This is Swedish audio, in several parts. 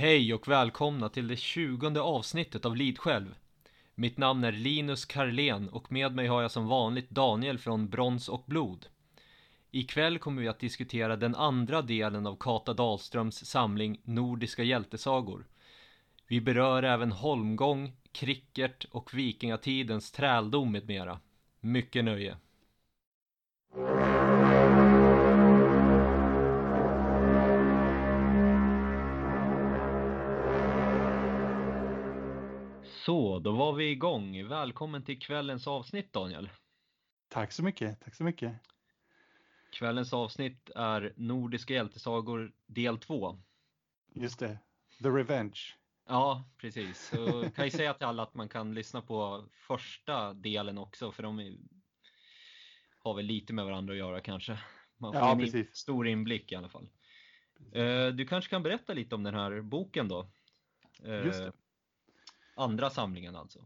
Hej och välkomna till det tjugonde avsnittet av Lid själv. Mitt namn är Linus Karlén och med mig har jag som vanligt Daniel från Brons och Blod. Ikväll kommer vi att diskutera den andra delen av Kata Dahlströms samling Nordiska hjältesagor. Vi berör även holmgång, cricket och vikingatidens träldom med mera. Mycket nöje. Så, då var vi igång. Välkommen till kvällens avsnitt Daniel. Tack så mycket, tack så mycket. Kvällens avsnitt är Nordiska hjältesagor del 2. Just det, The Revenge. Ja, precis. Så kan jag säga till alla att man kan lyssna på första delen också för de är, har väl lite med varandra att göra kanske. Man får Ja, en precis. stor inblick i alla fall. Eh, Du kanske kan berätta lite om den här boken då? Eh, Just det. Andra samlingen alltså.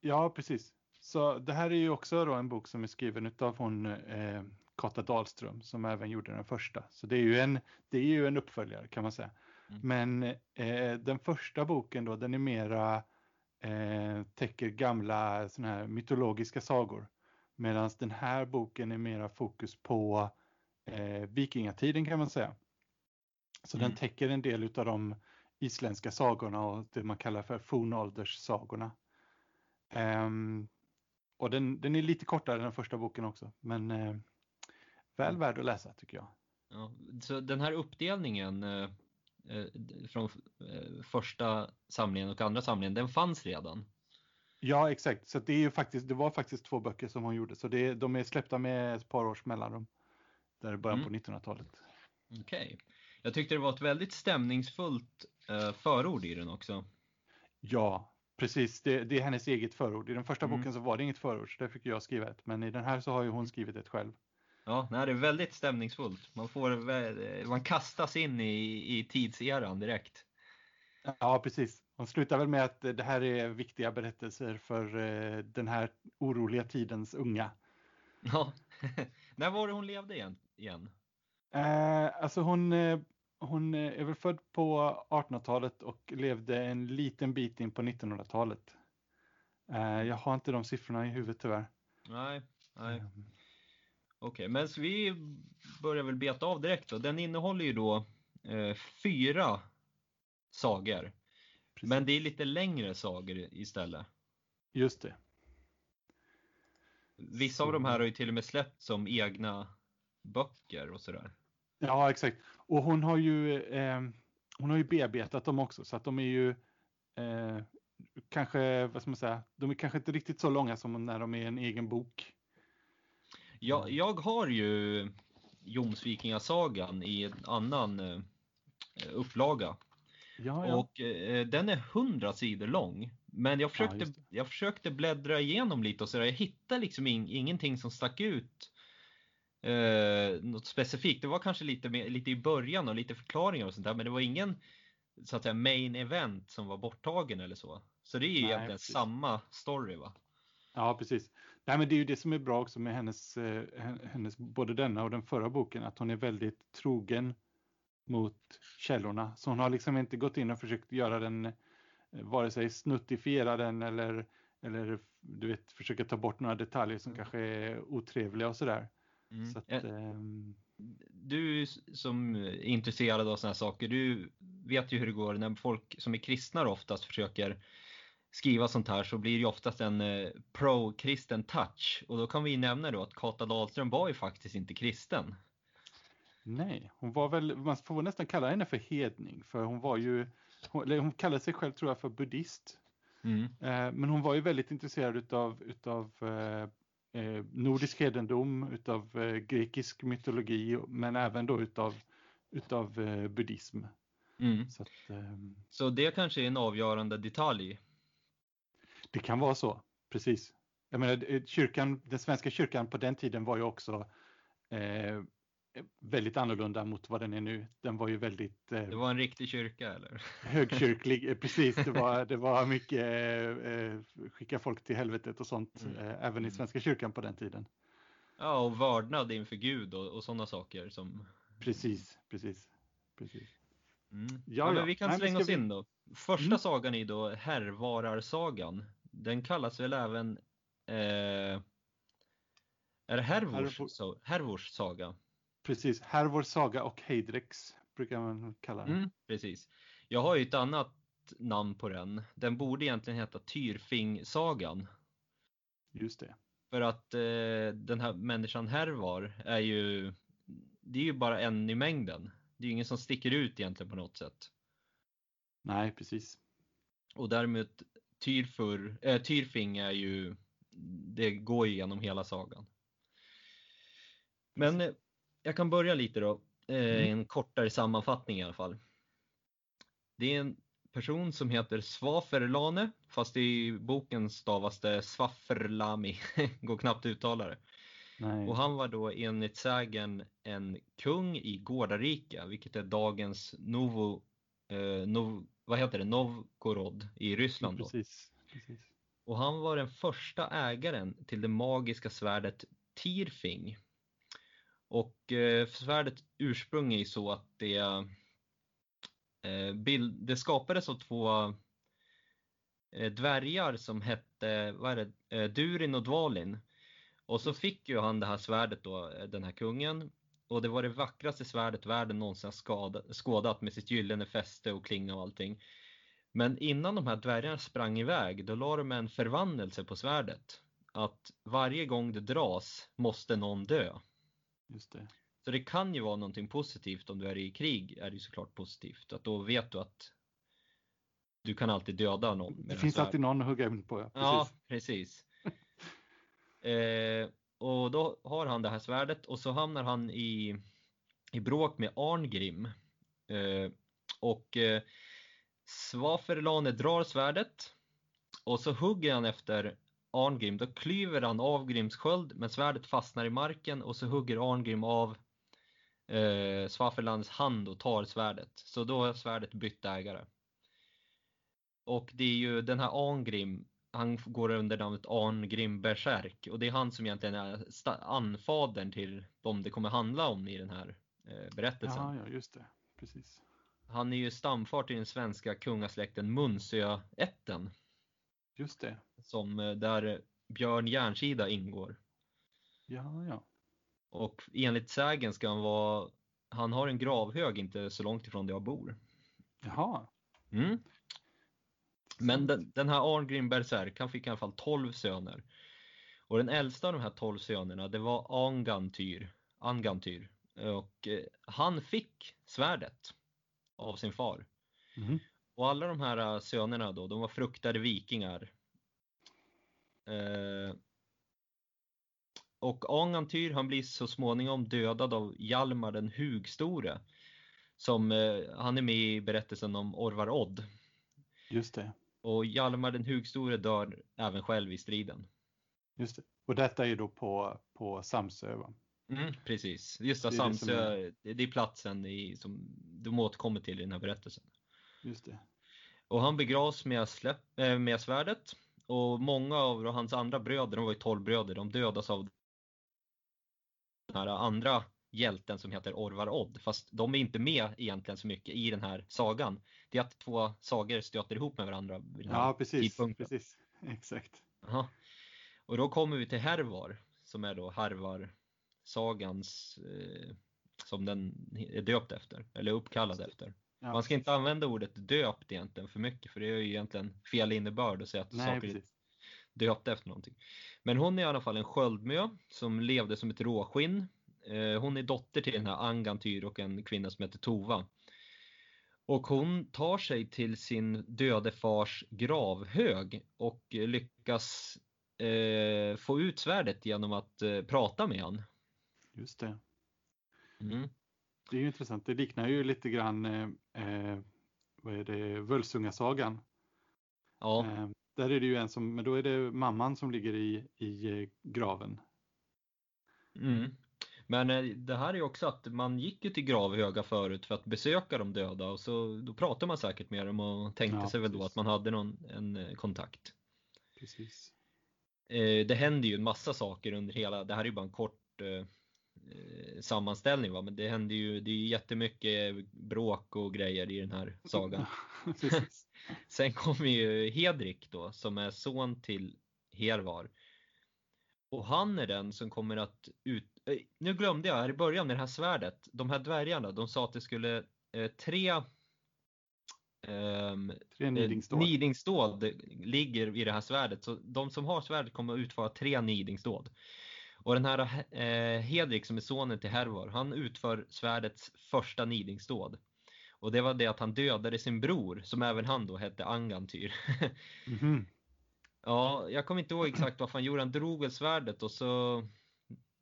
Ja, precis. Så det här är ju också då en bok som är skriven av hon eh, Kata Dahlström som även gjorde den första. Så det är ju en, det är ju en uppföljare kan man säga. Mm. Men eh, den första boken då, den är mera eh, täcker gamla såna här mytologiska sagor. Medan den här boken är mera fokus på eh, vikingatiden kan man säga. Så Mm. den täcker en del utav de isländska sagorna och det man kallar för fornålderssagorna. Ehm, och den, den är lite kortare än den första boken också, men eh, väl Mm. värd att läsa tycker jag. Ja, så den här uppdelningen eh, från eh, första samlingen och andra samlingen, den fanns redan? Ja, exakt. Så det är ju faktiskt, det var faktiskt två böcker som hon gjorde, så det, de är släppta med ett par års mellanrum. Där i början Mm. på 1900-talet. Okej. Jag tyckte det var ett väldigt stämningsfullt förord i den också. Ja, precis. Det, det är hennes eget förord. I den första Mm. boken så var det inget förord, så där fick jag skriva ett. Men i den här så har ju hon skrivit ett själv. Ja, nej, det är väldigt stämningsfullt. Man, får, vä- man kastas in i, i tidseran direkt. Ja, precis. Hon slutar väl med att eh, det här är viktiga berättelser för eh, den här oroliga tidens unga. Ja. När var det hon levde igen? igen? Eh, alltså hon, eh, hon eh, är väl född på 1800-talet och levde en liten bit in på 1900-talet. Eh, jag har inte de siffrorna i huvudet tyvärr. Nej, nej. Mm. Okej, men så vi börjar väl beta av direkt då. Den innehåller ju då eh, fyra sagor. Precis. Men det är lite längre sagor istället. Just det. Vissa av de här har ju till och med släppts som egna böcker och sådär. Ja, exakt. Och hon har ju, eh, hon har ju bearbetat dem också så att de är ju eh, kanske, vad ska man säga, de är kanske inte riktigt så långa som när de är en egen bok. Jag, jag har ju Jomsvikingasagan i en annan eh, upplaga. Ja, ja. Och eh, den är 100 sidor lång. Men jag försökte, det. jag försökte bläddra igenom lite och sådär. Jag hittade liksom in, ingenting som stack ut eh, något specifikt. Det var kanske lite, mer, lite i början och lite förklaringar och sånt där. Men det var ingen så att säga main event som var borttagen eller så. Så det är ju Nej, egentligen precis. samma story va? Ja, precis. Nej, men det är ju det som är bra också med hennes, eh, hen- hennes, både denna och den förra boken, att hon är väldigt trogen mot källorna. Så hon har liksom inte gått in och försökt göra den, eh, vare sig snuttifiera den eller, eller du vet, försöka ta bort några detaljer som Mm. kanske är otrevliga och sådär. Mm. Så att, Eh, ehm, Du som är intresserad av sådana här saker, du vet ju hur det går när folk som är kristna oftast försöker skriva sånt här så blir det ju oftast en eh, pro-kristen touch. Och då kan vi nämna då att Kata Dahlström var ju faktiskt inte kristen. nej, hon var väl, man får nästan kalla henne för hedning, för hon var ju, hon, eller hon kallade sig själv tror jag för buddhist. Mm. Eh, Men hon var ju väldigt intresserad utav, utav eh, eh, nordisk hedendom, utav eh, grekisk mytologi, men även då utav, utav eh, buddhism. Mm. Så att, ehm, Så det kanske är en avgörande detalj. det kan vara så, precis. Jag menar, eh, kyrkan, den svenska kyrkan på den tiden var ju också eh, väldigt annorlunda mot vad den är nu. Den var ju väldigt eh, Det var en riktig kyrka eller? högkyrklig, eh, precis. Det var, det var mycket eh, eh, skicka folk till helvetet och sånt, Mm. eh, även i Mm. Svenska kyrkan på den tiden. Ja, och vördnad inför Gud och, och sådana saker som... Precis, precis, precis. Mm. Ja, men vi kan Nej, slänga oss vi- in då. Första Mm. sagan är då Härvararsagan. Den kallas väl även eh, är det Hervors, Hervor- Hervors saga? Precis, Hervor saga och Heidreks brukar man kalla den. Mm, precis. Jag har ju ett annat namn på den. Den borde egentligen heta Tyrfing-sagan. Just det. För att eh, den här människan Hervar är ju, det är ju bara en i mängden. Det är ju ingen som sticker ut egentligen på något sätt. Nej, precis. Och däremot Tyrfur, äh, Tyrfing är ju, det går ju genom hela sagan. Men jag kan börja lite då, eh, Mm. en kortare sammanfattning i alla fall. Det är en person som heter Svaferlane, fast i boken stavas det Svafferlami, går knappt att uttala det. Nej. Och han var då enligt sägen en kung i Gårdarika, vilket är dagens Novo, eh, Nov, vad heter det, Novgorod i Ryssland. Då. precis. precis. Och han var den första ägaren till det magiska svärdet Tirfing. Och eh, svärdet ursprung är ju så att det, eh, bild, det skapades av två eh, dvärgar som hette vad är det, eh, Durin och Dvalin. Och så fick ju han det här svärdet då, eh, den här kungen. Och det var det vackraste svärdet världen någonsin har skådat med sitt gyllene fäste och klinga och allting. Men innan de här dvärgarna sprang iväg, då la de en förvandelse på svärdet. Att varje gång det dras måste någon dö. Just det. Så det kan ju vara någonting positivt om du är i krig, är det ju såklart positivt. Att då vet du att du kan alltid döda någon. Det finns alltid någon att hugga in på. Ja, precis. Ja, precis. eh, och då har han det här svärdet och så hamnar han i, i bråk med Arngrim. Eh, och eh, Svaferlane drar svärdet och så hugger han efter Arngrim. Då klyver han av Grims sköld men svärdet fastnar i marken och så hugger Arngrim av eh, Svaferlanes hand och tar svärdet. Så då har svärdet bytt ägare. Och det är ju den här Arngrim, han går under namnet Arngrim Berserk och det är han som egentligen är anfadern till de det kommer handla om i den här eh, berättelsen. Ja, ja, just det. Precis. Han är ju stamfar till den svenska kungasläkten Munsöätten Just det. Som eh, där Björn Järnsida ingår. Ja, ja. Och enligt sägen ska han vara, han har en gravhög inte så långt ifrån där jag bor. Jaha. Mm. Men den, den här Arngrim Berserk, han fick i alla fall 12 söner. Och den äldsta av de här 12 sönerna, det var Angantyr. Angantyr. Och eh, han fick svärdet av sin far. Mhm. Och alla de här eh, sönerna då, de var fruktade vikingar. Eh, och Angantyr, han blir så småningom dödad av Hjalmar den Hugstore. Som, eh, han är med i berättelsen om Orvar Odd. Just det. Och Hjalmar den Hugstore dör även själv i striden. Just det. Och detta är då på, på Samsö, va? Mm, precis, just det, Det är Samsö, det, det är platsen i, som de återkommer till i den här berättelsen. Just det. Och han begravs med, släpp, äh, med svärdet och många av hans andra bröder, de var ju 12 bröder, de dödas av den här andra hjälten som heter Orvar Odd. Fast de är inte med egentligen så mycket i den här sagan. Det är att två sagor stöter ihop med varandra vid den här Ja, precis. precis. Exakt. Aha. Och då kommer vi till Hervar som är då Hervar sagans eh, som den är döpt efter eller uppkallad efter. Ja, Man ska inte använda ordet döpt egentligen för mycket för det är ju egentligen fel innebörd att säga att Nej, saker är precis. döpta efter någonting. Men hon är i alla fall en sköldmö som levde som ett råskinn. Eh, Hon är dotter till den här Angantyr och en kvinna som heter Tova. Och hon tar sig till sin döde fars gravhög och lyckas eh, få ut svärdet genom att eh, prata med han. Just det. Mm. Det är ju intressant. Det liknar ju lite grann eh, eh, vad är det, Völsungasagan. Ja, Eh, där är det ju en som, men då är det mamman som ligger i, i eh, graven. mm. Men eh, det här är ju också att man gick ju till gravhöga förut för att besöka de döda och så då pratade man säkert med dem och tänkte Ja, sig väl då att man hade någon en kontakt. Precis. Eh, det händer ju en massa saker under hela, det här är ju bara en kort eh, sammanställning va, men det händer ju, det är jättemycket bråk och grejer i den här sagan. Sen kommer ju Hedrik då, som är son till Hervar. Och han är den som kommer att ut... Eh, nu glömde jag här i början med det här svärdet. De här dvärgarna, de sa att det skulle eh, tre Um, tre nidingsdåd. nidingsdåd ligger i det här svärdet. Så de som har svärdet kommer att utföra tre nidingsdåd. Och den här eh, Hedrik som är sonen till Hervar, han utför svärdets första nidingsdåd. Och det var det att han dödade sin bror, som även han då hette Angantyr. mm -hmm. Ja, jag kommer inte ihåg exakt vad han gjorde. Han drog väl svärdet och så...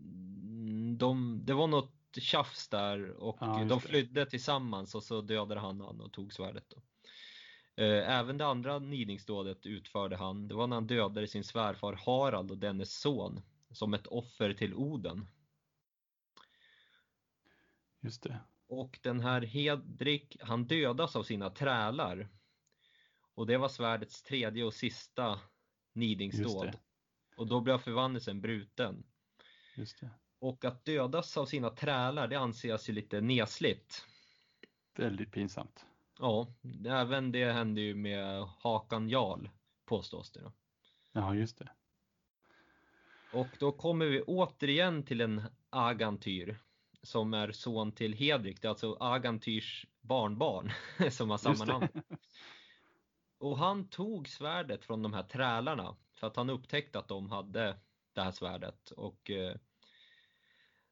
Mm, de, det var något tjafs där och ja, de flydde det. tillsammans och så dödade han han och tog svärdet. Då. Eh, även det andra nidingsdådet utförde han. Det var när han dödade sin svärfar Harald och dennes son som ett offer till Oden. Just det. Och den här Hedrik, han dödas av sina trälar. Och det var svärdets tredje och sista nidingsdåd. Och då blev förvandlelsen bruten. Just det. Och att dödas av sina trälar, det anses ju lite nesligt. Väldigt pinsamt. Ja, även det hände ju med Hakan Jarl, påstås det. Då. Ja, just det. Och då kommer vi återigen till en Agantyr som är son till Hedrik. Det är alltså Agantyrs barnbarn som har samma namn. Och han tog svärdet från de här trälarna för att han upptäckte att de hade det här svärdet. Och eh,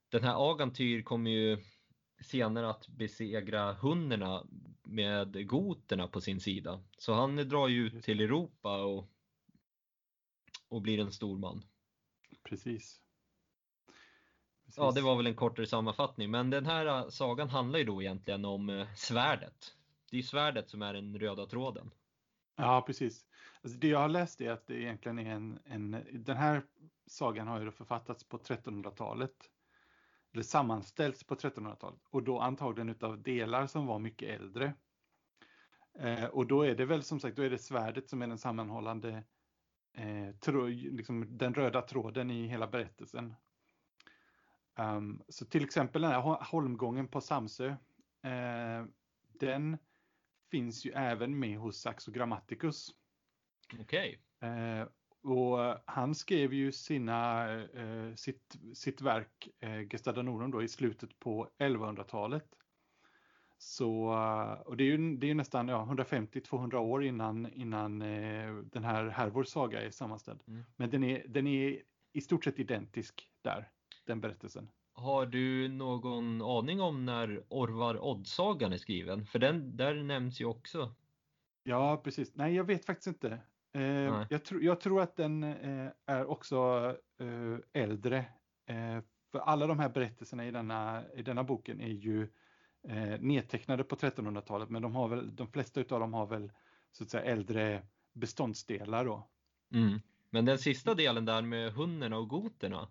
den här Agantyr kommer ju senare att besegra hunnerna med goterna på sin sida. Så han drar ju ut till Europa och, och blir en stor man. Precis. Precis. Ja, det var väl en kortare sammanfattning, men den här äh, sagan handlar ju då egentligen om äh, svärdet. Det är svärdet som är den röda tråden. Ja, precis. Alltså det jag har läst är att det egentligen är en, en den här sagan har ju författats på 1300-talet. Eller sammanställts på 1300-talet och då antagligen utav delar som var mycket äldre. Eh, och då är det väl som sagt, då är det svärdet som är den sammanhållande eh, tro, liksom den röda tråden i hela berättelsen. Um, så till exempel den här holmgången på Samsö, eh, den finns ju även med hos Saxo Grammaticus. Okej. Okay. Eh, och han skrev ju sina, eh, sitt, sitt verk eh, Gestada Norum då i slutet på 1100-talet. Så, och det är ju, det är nästan ja, 150-200 år innan, innan eh, den här Hervor saga är sammanställd. Mm. Men den är, den är i stort sett identisk där, den berättelsen. Har du någon aning om när Orvar Odd-sagan är skriven? För den där nämns ju också. Ja, precis. Nej, jag vet faktiskt inte. Eh, jag, tro, jag, tror att den eh, är också eh, äldre. Eh, för alla de här berättelserna i denna, i denna boken är ju eh, nedtecknade på 1300-talet, men de, har väl, de flesta av dem har väl så att säga äldre beståndsdelar då. Mm. Men den sista delen där med hunnerna och goterna,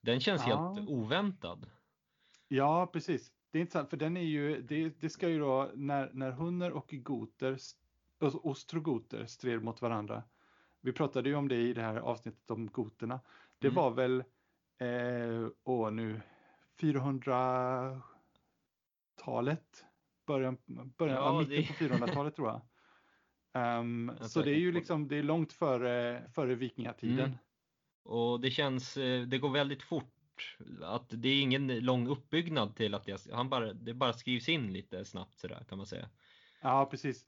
den känns ja. helt oväntad. Ja, precis. Det är intressant, för den är ju, det, det ska ju då, när, när hunner och goter, ostrogoter stred mot varandra. Vi pratade ju om det i det här avsnittet om goterna. Det mm. var väl, eh, åh nu, 400 400-talet. Början, början ja, mitten det... på 400-talet tror jag. Um, så det är ju liksom, det är långt före, före vikingatiden. Mm. Och det känns, eh, det går väldigt fort. Att det är ingen lång uppbyggnad till att jag, han bara, det bara skrivs in lite snabbt sådär kan man säga. Ja, precis.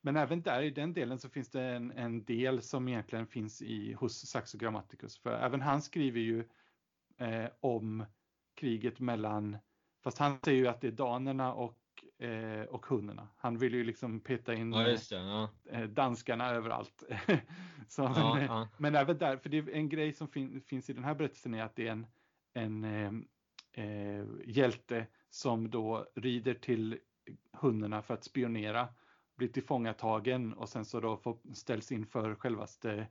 Men även där i den delen så finns det en, en del som egentligen finns i, hos Saxo Grammaticus. För även han skriver ju eh, om kriget mellan Fast han säger ju att det är danerna och, eh, och hundarna. Han vill ju liksom peta in ja, det, ja. eh, danskarna överallt. Så, ja, men, ja. men även där, för det är en grej som fin, finns i den här berättelsen är att det är en, en eh, eh hjälte som då rider till hundarna för att spionera, blir tillfångatagen och sen så då får, ställs inför självaste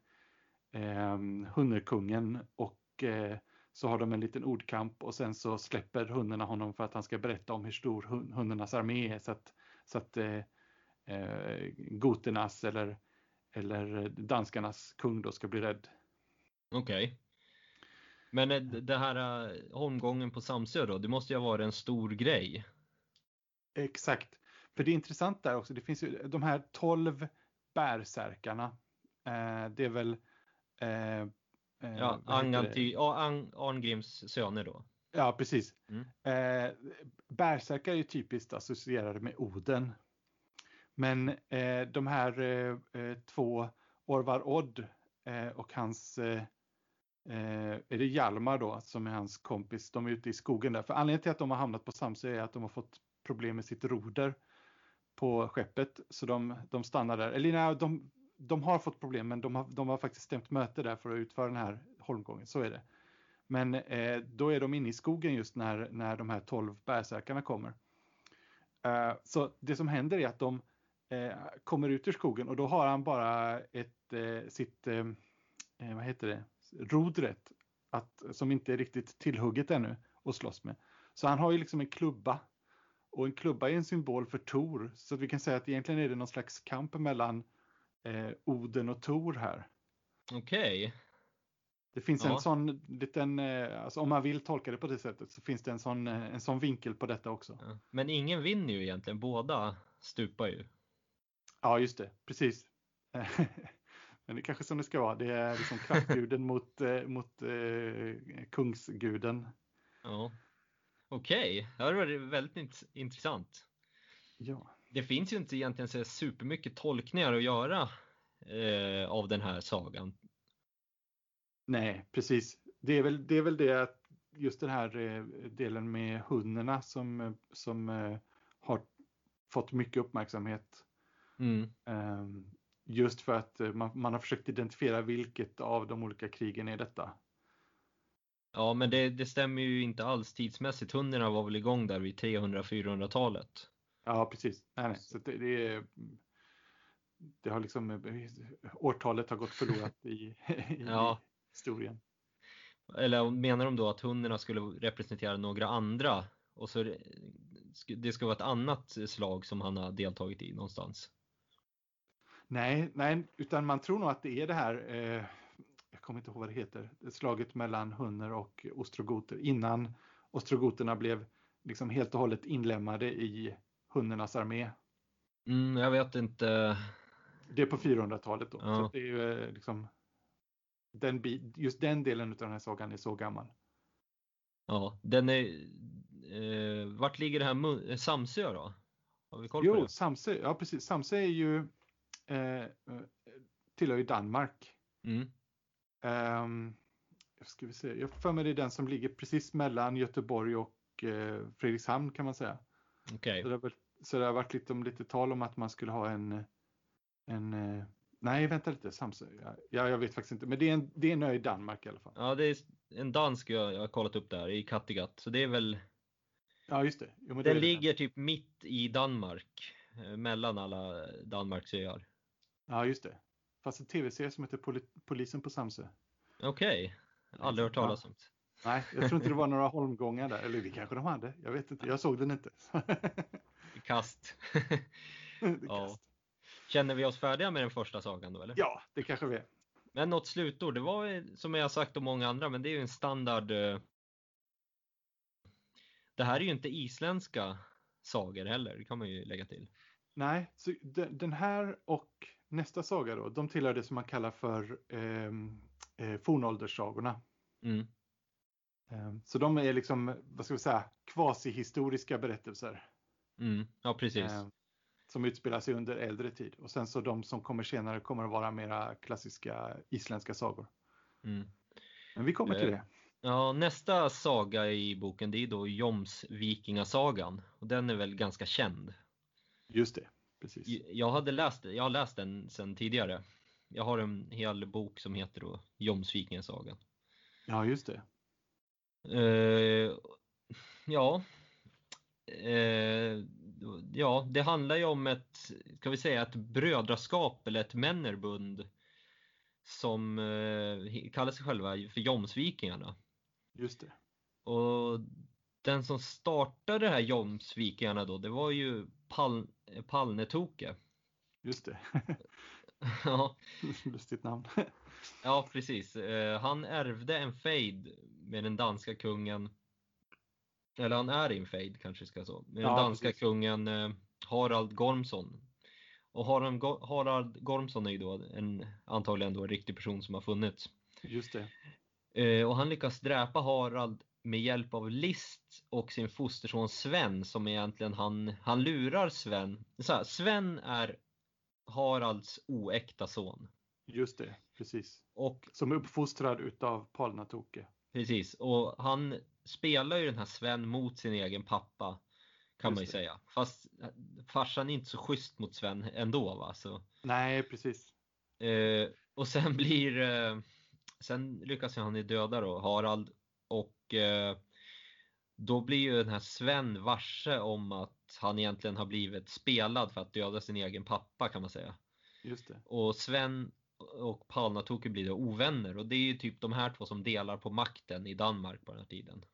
eh, hundarkungen och eh, så har de en liten ordkamp och sen så släpper hundarna honom för att han ska berätta om hur stor hundarnas armé är så att, så att eh, eh, goternas eller, eller danskarnas kung då ska bli rädd. Okej. Okay. Men eh, det här eh, holmgången på Samsö då, det måste ju ha varit en stor grej. Exakt. För det är intressant där också, det finns ju de här 12 bärsärkarna. Eh, det är väl... Eh, eh, Ja, det? Anganty, Ang, Arngrims söner då. Ja, precis. Mm. Eh, bärsärkar är ju typiskt associerade med Oden. Men eh, de här eh, eh, två, Orvar Odd eh, och hans, eh, eh, är det Hjalmar då, som är hans kompis, de är ute i skogen där. För anledningen till att de har hamnat på Samsö är att de har fått problem med sitt roder på skeppet. Så de, de stannar där. Eller nej, de, de har fått problem, men de har, de har faktiskt stämt möte där för att utföra den här holmgången. Så är det. Men eh, då är de inne i skogen just när, när de här 12 bärsärkarna kommer. Eh, så det som händer är att de eh, kommer ut ur skogen och då har han bara ett, eh, sitt, eh, eh, vad heter det, rodret att, som inte är riktigt tillhugget ännu att slåss med. Så han har ju liksom en klubba. Och en klubba är en symbol för Tor. Så vi kan säga att egentligen är det någon slags kamp mellan eh, Oden och Tor här. Okej. Det finns Ja. en sån liten, eh, alltså om man vill tolka det på det sättet så finns det en sån, eh, en sån vinkel på detta också. Ja. Men ingen vinner ju egentligen, båda stupar ju. Ja, just det, precis. Men det är kanske som det ska vara. Det är liksom kraftguden mot, eh, mot eh, kungsguden. Ja. Okej, ja, det var väldigt int- intressant. Ja. Det finns ju inte egentligen så supermycket tolkningar att göra eh, av den här sagan. Nej, precis. Det är väl det, är väl det att just den här eh, delen med hundarna som, som eh, har fått mycket uppmärksamhet. Mm. Ehm, Just för att eh, man, man har försökt identifiera vilket av de olika krigen är detta. Ja, men det, det stämmer ju inte alls tidsmässigt. Hundarna var väl igång där vid 300-400-talet. Ja, precis. Nej, nej. Så det, det, är, det har liksom, årtalet har gått förlorat i, i Ja. historien. Eller menar de då att hundarna skulle representera några andra och så det- det ska vara ett annat slag som han har deltagit i någonstans? Nej, nej, utan man tror nog att det är det här, eh, jag kommer inte ihåg vad det heter, slaget mellan hunner och ostrogoter innan ostrogoterna blev liksom helt och hållet inlemmade i hunnernas armé. Mm, jag vet inte. Det är på 400-talet då. Ja. Så det är ju eh, liksom, den, just den delen av den här sagan är så gammal. Ja, den är. Eh, vart ligger det här Mun- Samsö då? Har vi koll på Jo, det? Samsö, ja precis. Samsö är ju, eh, eh, tillhör ju Danmark. Mm. Um, ska vi se, jag för mig det är den som ligger precis mellan Göteborg och eh, Fredrikshamn kan man säga. Okej. Så det, har, så det har varit lite, om lite tal om att man skulle ha en, en eh, nej vänta lite, Samsö, ja, ja, jag vet faktiskt inte, men det är en, det är en ö i Danmark i alla fall. Ja, det är en dansk jag, jag har kollat upp där i Kattegatt. Så det är väl. Ja, just det. Jo, Den det ligger typ mitt i Danmark. eh, Mellan alla Danmarks öar. Ja, just det. Fast en tv-serie som heter Poli- Polisen på Samsö. Okej. Aldrig hört talas om. Nej, jag tror inte det var några holmgångar där, eller det kanske de hade, jag vet inte, jag såg den inte. Kast. Är Ja. kast. Känner vi oss färdiga med den första sagan då eller? ja, det kanske vi är. Men något slutord, det var som jag sagt om många andra, men det är ju en standard. eh, Det här är ju inte isländska sagor heller, det kan man ju lägga till. Nej, så den, den här och nästa saga då, de tillhör det som man kallar för ehm, eh, fornålderssagorna. Mm. Ehm, så de är liksom, vad ska vi säga, kvasihistoriska berättelser. Mm. Ja, precis. ehm, som utspelar sig under äldre tid. Och sen så de som kommer senare kommer att vara mera klassiska isländska sagor. Mm. Men vi kommer till Eh, det. Ja, nästa saga i boken det är då Joms vikingasagan och den är väl ganska känd. Just det, precis. Jag hade läst, jag har läst den sedan tidigare. Jag har en hel bok som heter då Joms vikingasagan. Ja, just det. Eh, ja. Eh, ja, det handlar ju om ett, ska vi säga ett brödraskap eller ett männerbund som eh, kallar sig själva för Jomsvikingarna. Just det. Och den som startade det här Jomsvikingarna då, det var ju Pal Palnetoke. Just det. ja, Lustigt namn. ja, precis. Han ärvde en fejd med den danska kungen. Eller han är i en fejd kanske ska så. Med den Ja, danska precis. kungen eh, Harald Gormsson. Och Harald, Harald Gormsson är ju då en, antagligen då en riktig person som har funnits. Just det. Eh, och han lyckas dräpa Harald med hjälp av list och sin fosterson Sven som egentligen han, han lurar Sven. Så här, Sven är Haralds oäkta son. Just det. Precis. Och Som är uppfostrad utav Palnatoke. Precis, och han spelar ju den här Sven mot sin egen pappa. Kan man ju säga. Fast farsan är inte så schysst mot Sven ändå va. Så, Nej, precis. Eh, och sen blir eh, Sen lyckas han ju döda då Harald och eh, då blir ju den här Sven varse om att han egentligen har blivit spelad för att döda sin egen pappa kan man säga. Just det. Och Sven och Palnatoke blir då ovänner och det är ju typ de här två som delar på makten i Danmark på den här tiden.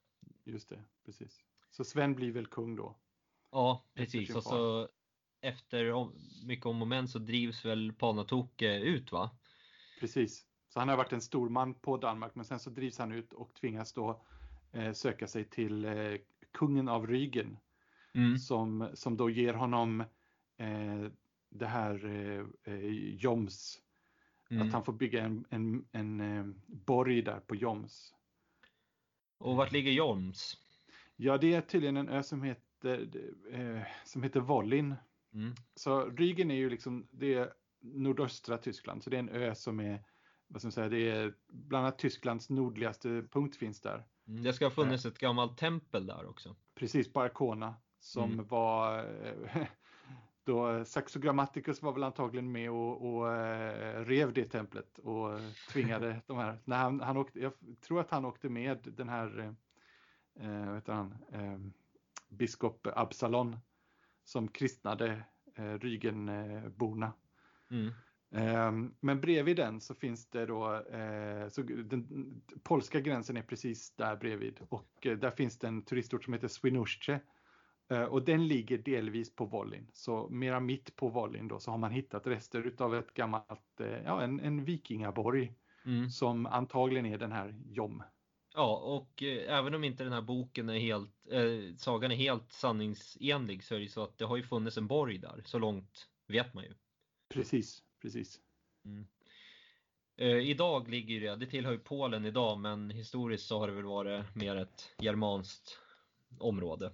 Just det. Precis. Så Sven blir väl kung då? Ja, precis. Och så efter mycket om och men så drivs väl Palnatoke ut va? Precis. Så han har varit en stor man på Danmark men sen så drivs han ut och tvingas då eh, söka sig till eh, kungen av Rygen Mm. som, som då ger honom eh, det här eh, eh, Joms. Mm. Att han får bygga en, en, en eh, borg där på Joms. Och vart ligger Jorms? Ja, det är tydligen en ö som heter, eh, som heter Wollin. Mm. Så Rügen är ju liksom, det är nordöstra Tyskland, så det är en ö som är, vad ska man säga, det är bland annat Tysklands nordligaste punkt finns där. Mm, Det ska ha funnits ett gammalt tempel där också. Precis på Arkona som Mm. var eh, då Saxo Grammaticus var väl antagligen med och, och eh, rev det templet och tvingade de här. När han, han åkte, jag tror att han åkte med den här, eh, eh, heter han, eh, biskop Absalon som kristnade eh, Rygenborna. Mm. Eh, Men bredvid den så finns det då, så den polska gränsen är precis där bredvid och där finns det en turistort som heter Swinoujscie. Eh, Och den ligger delvis på Wollin, så mera mitt på Wollin då så har man hittat rester utav ett gammalt, eh, ja en, en vikingaborg Mm. som antagligen är den här Jom. Ja, och eh, även om inte den här boken är helt, eh, sagan är helt sanningsenlig så är det ju så att det har ju funnits en borg där, så långt vet man ju. Precis, precis. Eh, idag ligger det, det tillhör ju Polen idag, men historiskt så har det väl varit mer ett germanskt område.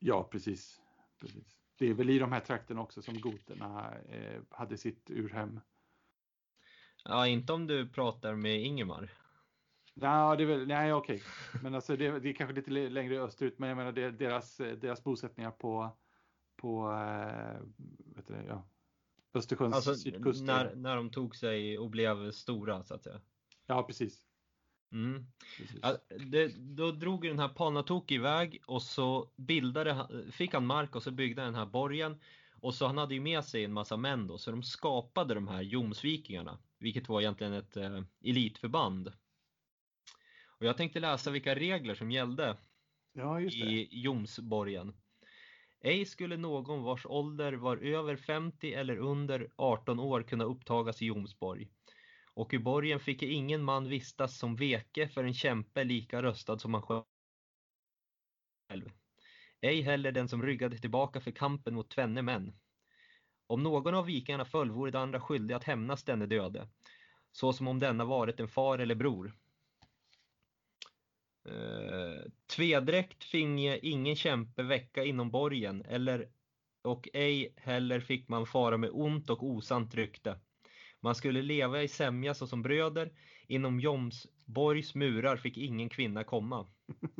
Ja, precis. precis. Det är väl i de här trakterna också som goterna eh, hade sitt urhem. Ja, inte om du pratar med Ingemar. Ja, det är väl, nej okej. Men alltså det, det är kanske lite längre österut, men jag menar det, deras, deras bosättningar på, på äh, vet du, ja, Östersjöns Alltså sydkust. när, när de tog sig och blev stora så att säga. Ja, precis. Mm. Ja, det, då drog ju den här Palnatoke iväg och så bildade, han- fick han mark och så byggde han den här borgen. Och så han hade ju med sig en massa män då, så de skapade de här Jomsvikingarna, vilket var egentligen ett eh, elitförband. Och jag tänkte läsa vilka regler som gällde Ja, i Jomsborgen. Ej skulle någon vars ålder var över 50 eller under 18 år kunna upptagas i Jomsborg. Och i borgen fick ingen man vistas som veke för en kämpe lika röstad som han själv. Ej heller den som ryggade tillbaka för kampen mot tvenne män. Om någon av vikingarna föll vore det andra skyldig att hämnas denne döde, så som om denna varit en far eller bror. Uh, tvedräkt finge ingen kämpe väcka inom borgen eller och ej heller fick man fara med ont och osant rykte. Man skulle leva i sämja såsom bröder, inom Jomsborgs murar fick ingen kvinna komma.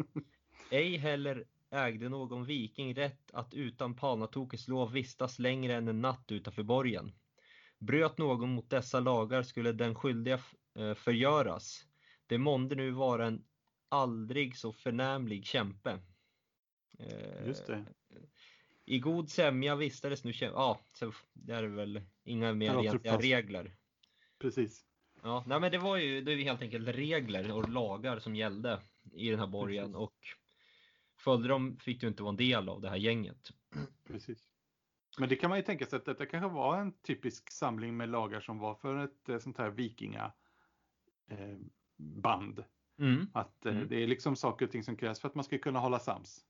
Ej heller ägde någon viking rätt att utan Palnatokes lov vistas längre än en natt utanför borgen. Bröt någon mot dessa lagar skulle den skyldiga eh, förgöras. Det månde nu vara en aldrig så förnämlig kämpe. Eh, Just det. I god sämja vistades nu. Ja, så det är väl inga mer egentliga regler. Precis. Ja, nej men det var ju det ju helt enkelt regler och lagar som gällde i den här borgen Precis. och följde de fick du inte vara en del av det här gänget. Precis. Men det kan man ju tänka sig att detta kanske var en typisk samling med lagar som var för ett eh, sånt här vikinga eh, band. Mm. Att eh, Mm. det är liksom saker och ting som krävs för att man ska kunna hålla sams.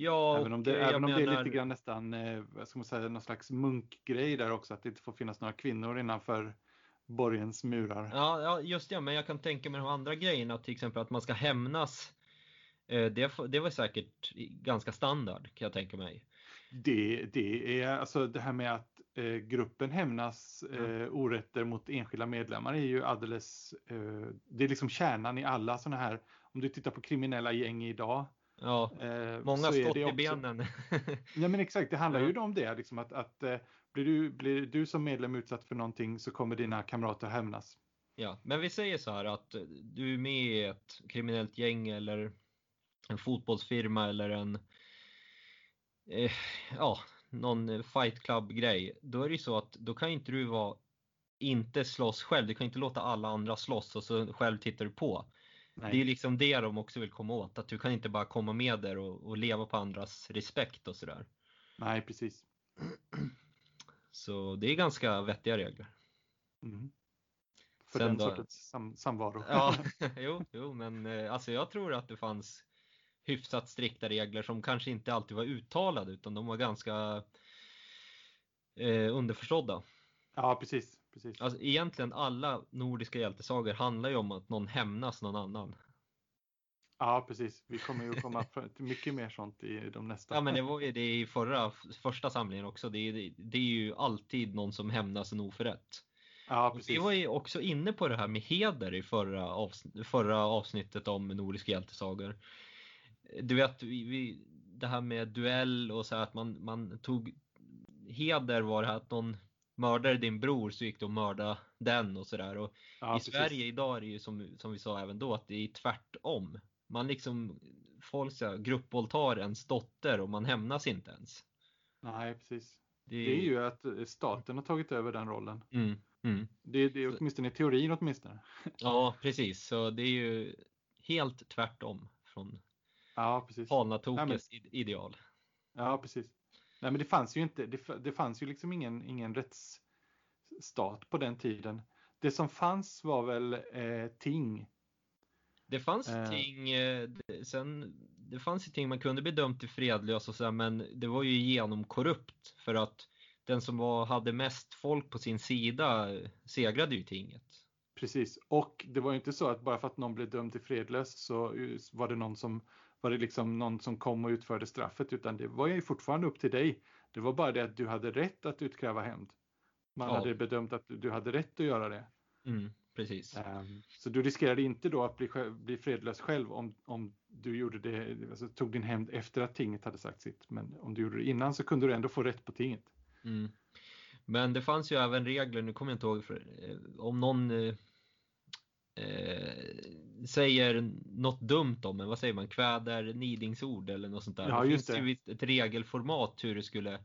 Ja, Även om det, jag även om det är menar- lite grann nästan, eh, vad ska man säga, någon slags munkgrej där också, att det inte får finnas några kvinnor innanför borgens murar. Ja, ja, just det, men jag kan tänka mig de andra grejerna, till exempel att man ska hämnas. Eh, Det, det var säkert ganska standard, kan jag tänka mig. Det, det är alltså det här med att eh, gruppen hämnas eh, orätter mot enskilda medlemmar är ju alldeles, eh, det är liksom kärnan i alla sådana här, om du tittar på kriminella gäng idag. Ja, Eh, många skott i benen. Ja men exakt, det handlar ju om det, liksom att, att eh, blir, du, blir du som medlem utsatt för någonting så kommer dina kamrater hämnas. Ja, men vi säger så här att eh, du är med i ett kriminellt gäng eller en fotbollsfirma eller en eh, ja, någon fight club grej. Då är det ju så att då kan inte du vara inte slåss själv. Du kan inte låta alla andra slåss och så själv tittar du på. Nej. Det är liksom det de också vill komma åt. Att du kan inte bara komma med där och, och leva på andras respekt och sådär. Nej, precis. Så det är ganska vettiga regler. Mm. För Sen den då- sortens sam, samvaro. Ja, jo, jo, men eh, alltså jag tror att det fanns hyfsat strikta regler som kanske inte alltid var uttalade utan de var ganska eh, underförstådda. ja precis. Precis. Alltså egentligen alla nordiska hjältesagor handlar ju om att någon hämnas någon annan. Ja, precis. Vi kommer ju komma till mycket mer sånt i de nästa. Ja men det var ju det i förra, första samlingen också. Det är, det, är ju alltid någon som hämnas en oförrätt. Ja, Vi precis. var ju också inne på det här med heder i förra, avs förra avsnittet om nordiska hjältesagor. Du vet, vi, vi, det här med duell och så här att man, man tog heder var det här att någon mördade din bror så gick du och mörda den och sådär. Och Ja, I precis. Sverige idag är det ju som, som vi sa även då att det är tvärtom. Man liksom, folk så här, gruppvåldtar ens dotter och man hämnas inte ens. Nej, precis. Det Det är ju att eh, staten har tagit över den rollen. Mm, mm. Det, det är åtminstone i teorin åtminstone. Ja, precis. Så det är ju helt tvärtom från Ja, precis. Palnatokes id- ideal. Ja, precis. Nej, men det fanns ju inte. Det, det fanns ju liksom ingen, ingen rättsstat på den tiden. Det som fanns var väl eh, ting. Det fanns Eh. ting, eh, sen, det fanns ju ting man kunde bli dömd till fredlös och så men det var ju genomkorrupt för att den som var, hade mest folk på sin sida eh, segrade ju tinget. Precis. Och det var ju inte så att bara för att någon blev dömd till fredlös så eh, var det någon som var det liksom någon som kom och utförde straffet utan det var ju fortfarande upp till dig. Det var bara det att du hade rätt att utkräva hämnd. Man Ja. hade bedömt att du hade rätt att göra det. Mm, precis. Ehm, Så du riskerade inte då att bli, bli fredlös själv om, om du gjorde det, alltså tog din hämnd efter att tinget hade sagt sitt. Men om du gjorde det innan så kunde du ändå få rätt på tinget. Mm. Men det fanns ju även regler, nu kommer jag inte ihåg, för, eh, om någon eh, eh, säger något dumt om en, vad säger man, kväder nidingsord eller något sånt där. Ja, just finns det det. ju ett, regelformat hur det skulle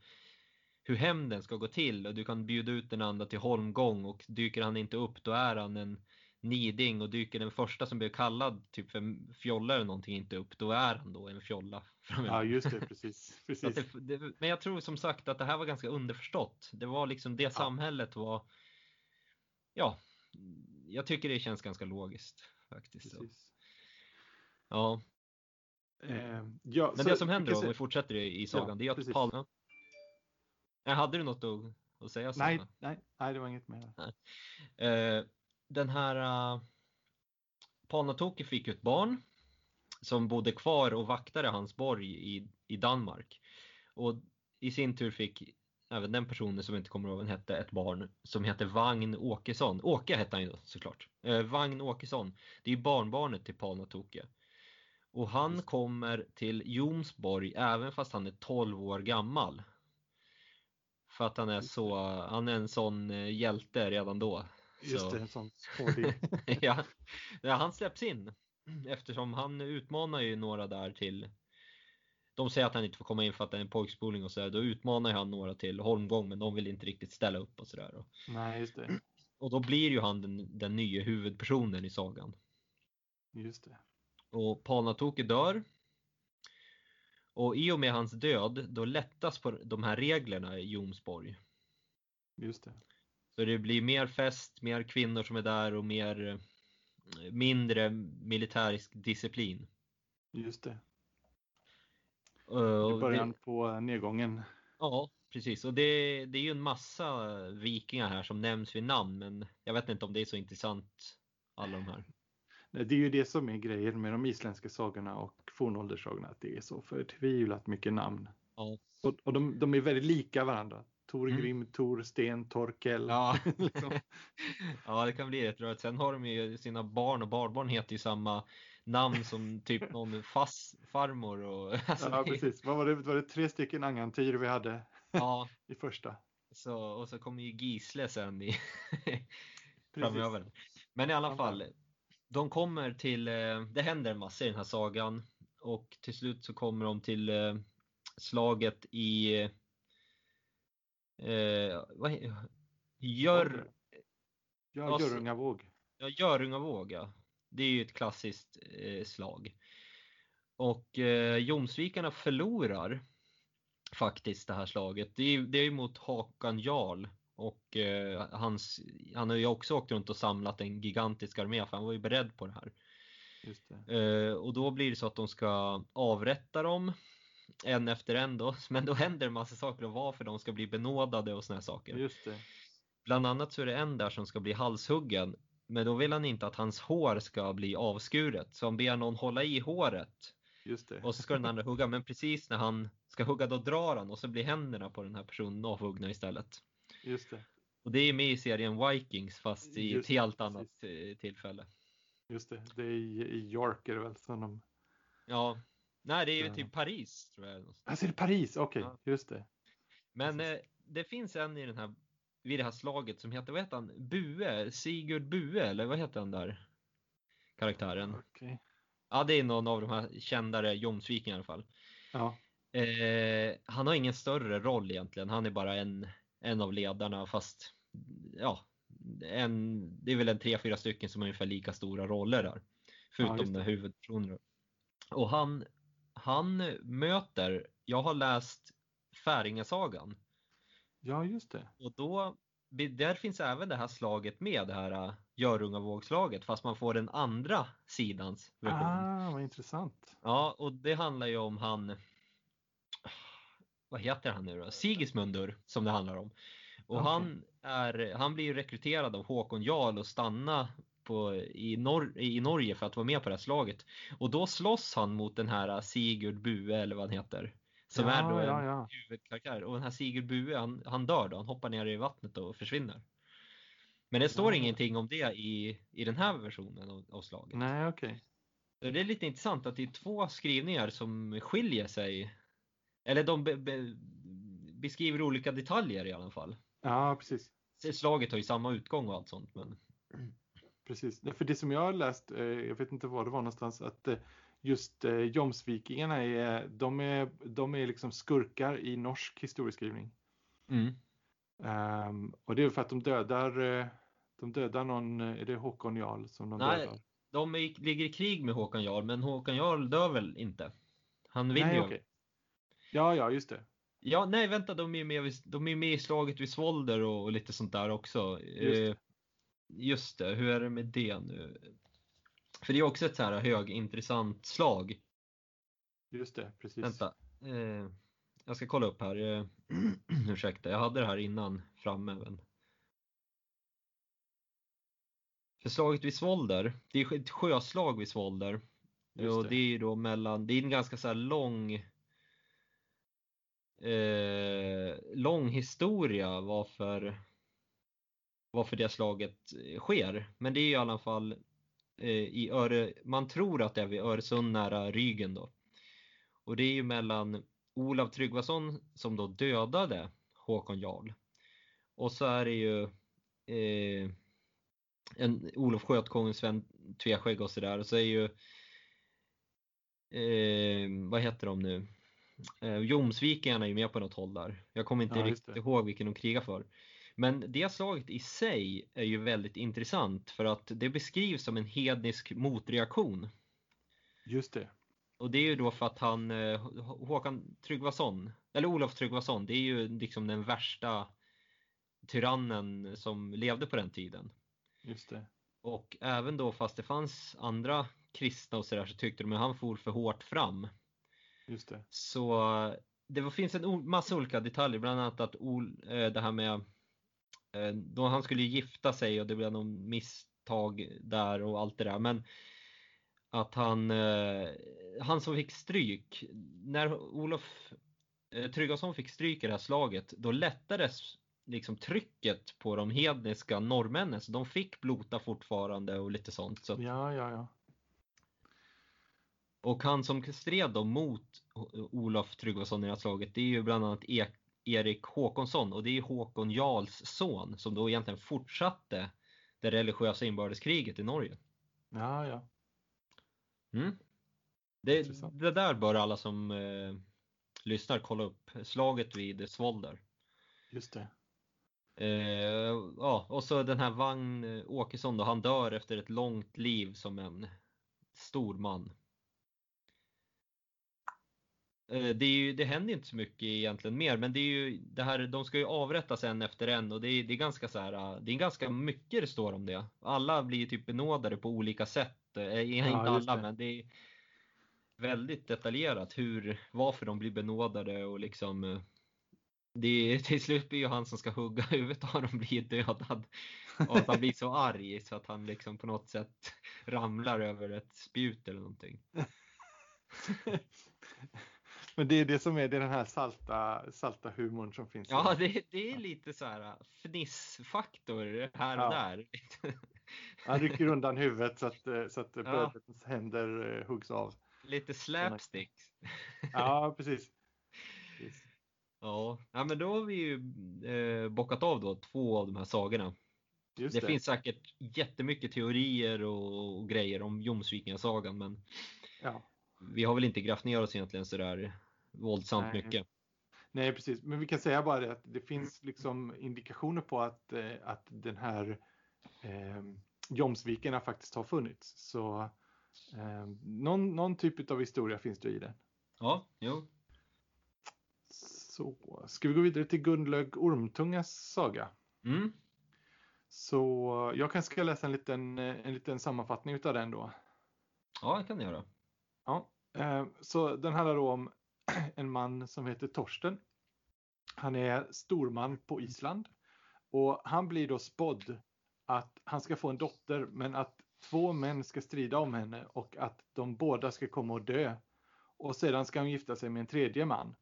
hur hämnden ska gå till och du kan bjuda ut den andra till holmgång och dyker han inte upp då är han en niding och dyker den första som blir kallad typ för fjolla eller någonting inte upp då är han då en fjolla. framöver. Ja, just det, precis. Precis. det, det, men jag tror som sagt att det här var ganska underförstått. Det var liksom det samhället var. Ja, jag tycker det känns ganska logiskt faktiskt. Precis. Ja, Ehm, ja, men det som händer då, om vi fortsätter i, i sagan, Ja, det är att precis. Palme. Nej, hade du något att, att säga? Nej, nej, nej, det var inget mer. Eh, den här uh, Palnatoke fick ju ett barn som bodde kvar och vaktade hans borg i, i Danmark. Och i sin tur fick även den personen som inte kommer ihåg vad han hette ett barn som heter Vagn Åkesson. Åke hette han ju då såklart. Eh, Vagn Åkesson. Det är barnbarnet till Palnatoke. Och han Just. kommer till Jomsborg även fast han är 12 år gammal. För att han är så, han är en sån eh, hjälte redan då. Just Så- det, en sån ja. ja, han släpps in eftersom han utmanar ju några där till de säger att han inte får komma in för att det är en pojkspolning och sådär. Då utmanar han några till holmgång men de vill inte riktigt ställa upp och sådär. Nej, just det. och då blir ju han den, den nya huvudpersonen i sagan. Just det. Och Palnatoke dör. Och i och med hans död, då lättas på de här reglerna i Jomsborg. Just det. Så det blir mer fest, mer kvinnor som är där och mer, eh, mindre militärisk disciplin. Just det. Eh, Det och början på nedgången. Ja, precis. Och det, det är ju en massa vikingar här som nämns vid namn, men jag vet inte om det är så intressant, alla de här. Det är ju det som är grejen med de isländska sagorna och fornålderssagorna, att det är så förtvivlat mycket namn. Ja. Och, och de, de är väldigt lika varandra. Tor Mm. Grim, Tor Sten, Torkel. Ja. liksom. ja, det kan bli rätt rörigt. Sen har de ju sina barn och barnbarn heter ju samma namn som typ någon fas, farmor och alltså, ja, precis. Vad var det? Var det tre stycken Angantyr vi hade Ja, i första? så, och så kommer ju Gisle sen i framöver. Men i alla Ja. fall, de kommer till, eh, det händer en massa i den här sagan och till slut så kommer de till eh, slaget i eh, vad Gör, Ja, Görungavåg. ja, Görungavåg, ja. Det är ju ett klassiskt eh, slag. Och eh, Jomsvikarna förlorar faktiskt det här slaget. Det är, det är mot Hakan Jarl och eh, hans, han har ju också åkt runt och samlat en gigantisk armé för han var ju beredd på det här. Det. Eh, och då blir det så att de ska avrätta dem en efter en då. Men då händer en massa saker om varför de ska bli benådade och såna här saker. Just det. Bland annat så är det en där som ska bli halshuggen. Men då vill han inte att hans hår ska bli avskuret. Så han ber någon hålla i håret. Just det. Och så ska den andra hugga. Men precis när han ska hugga då drar han och så blir händerna på den här personen avhuggna istället. Just det. Och det är med i serien Vikings fast i Just ett helt det, annat eh, tillfälle. Just det. Det är i, i York är det väl som de... Ja, nej det är ju Ja. typ Paris tror jag. Alltså är det Paris? Okej, Ja. just det. Men Precis. eh, det finns en i den här, vid det här slaget som heter, vad heter han, Bue? Sigurd Bue eller vad heter han där? Karaktären. Okej. Ja, det är någon av de här kändare Jomsvikingarna i alla fall. Ja, Eh, han har ingen större roll egentligen. Han är bara en, en av ledarna fast ja, en, det är väl en tre, fyra stycken som har ungefär lika stora roller där. Förutom den det. huvudpersonen. Och han, han möter, jag har läst Färingasagan ja just det. och då, där finns även det här slaget med, det här äh, Görungavågslaget fast man får den andra sidans version. Ah, vad intressant. Ja, och det handlar ju om han, vad heter han nu då? Sigismundur som det handlar om. Och Okej. han, är, han blir ju rekryterad av Håkon Jarl och stanna på, i, Nor i Norge för att vara med på det här slaget. Och då slåss han mot den här Sigurd Bue eller vad han heter. Som ja, är då en ja, ja. huvudkaraktär. Och den här Sigurd Bue han, han dör då, han hoppar ner i vattnet och försvinner. Men det står Ja. ingenting om det i, i den här versionen av, av slaget. Nej, okej. Så Det är lite intressant att det är två skrivningar som skiljer sig. Eller de be, be, beskriver olika detaljer i alla fall. Ja, precis. Slaget har ju samma utgång och allt sånt. Men... Precis. För det som jag har läst, eh, jag vet inte var det var någonstans, att eh, just eh, Jomsvikingarna är, de är, de är liksom skurkar i norsk historieskrivning. Mm. Ehm, och det är för att de dödar, eh, de dödar någon, eh, är det Håkon Jarl som de Nej, dödar? De är, ligger i krig med Håkan Jarl, men Håkan Jarl dör väl inte? Han vinner ju. okej. Ja, ja, just det. Ja, nej vänta, de är med, de är med i slaget vid Svolder och, och lite sånt där också. Just det. Eh, Just det, hur är det med det nu? För det är också ett så här högintressant slag. Just det, precis. Vänta. Eh, jag ska kolla upp här. Eh, ursäkta, jag hade det här innan framme. Men... För slaget vid Svolder, det är ett sjöslag vid Svolder. Just och det. det är ju då mellan, det är en ganska så här lång eh, lång historia varför varför det slaget sker. Men det är i alla fall i Öre, man tror att det är vid Öresund nära Rygen då. Och det är ju mellan Olav Tryggvason som då dödade Håkon Jarl. Och så är det ju eh, en Olof Skötkonung, Sven Tveskägg och sådär. Och så är ju eh, vad heter de nu? Eh, Jomsvikingarna är ju med på något håll där. Jag kommer inte Ja, riktigt ihåg vilken de krigar för. Men det slaget i sig är ju väldigt intressant för att det beskrivs som en hednisk motreaktion. Just det. och det är ju då för att han, eh, Håkan Tryggvason, eller Olof Tryggvason, det är ju liksom den värsta tyrannen som levde på den tiden. Just det. Och även då fast det fanns andra kristna och sådär så tyckte de att han for för hårt fram. Just det. Så det finns en massa olika detaljer, bland annat att det här med då han skulle gifta sig och det blev någon misstag där och allt det där. Men att han, han som fick stryk, när Olof Tryggasson fick stryk i det här slaget, då lättades liksom trycket på de hedniska norrmännen. Så de fick blota fortfarande och lite sånt. Så. Ja, ja, ja. Och han som stred då mot Olof Tryggvason i det här slaget, det är ju bland annat e Erik Håkonsson och det är Håkon Jarls son som då egentligen fortsatte det religiösa inbördeskriget i Norge. Ja, ja. Mm. Det, det, där bör alla som eh, lyssnar kolla upp. Slaget vid Svolder. Just det. Eh, ja, och så den här Vagn eh, Åkesson då, han dör efter ett långt liv som en stor man. Eh, det, är ju, det händer inte så mycket egentligen mer, men det är ju det här, de ska ju avrättas en efter en och det är, det är ganska så här, eh, det är ganska mycket det står om det. Alla blir typ benådade på olika sätt, ja, inte alla, men det är väldigt detaljerat hur, varför de blir benådade och liksom det är, till slut blir ju han som ska hugga huvudet av dem blir dödad. Och att han blir så arg så att han liksom på något sätt ramlar över ett spjut eller någonting. Men det är det som är det den här salta, salta humorn som finns. Ja, det, det är lite så här äh, fnissfaktor här och ja. där. Han rycker undan huvudet så att, så att ja. händer äh, huggs av. Lite slapstick. Ja, precis. precis. Ja, ja men då har vi ju eh, bockat av då två av de här sagorna. Det, det, finns säkert jättemycket teorier och, och grejer om Jomsvikingasagan men ja. Vi har väl inte grävt ner oss egentligen sådär våldsamt Nej. mycket. Nej precis, men vi kan säga bara det att det finns liksom indikationer på att, eh, att den här eh, Jomsviken faktiskt har funnits. Så eh, någon, någon typ av historia finns det i den. Ja, jo, så, ska vi gå vidare till Gunlög Ormtungas saga? Mm. Så jag kanske ska läsa en liten, en liten sammanfattning av den då. Ja, det kan du göra. Ja, Eh, så den handlar då om en man som heter Torsten. Han är storman på Island och han blir då spådd att han ska få en dotter men att två män ska strida om henne och att de båda ska komma och dö. Och sedan ska hon gifta sig med en tredje man.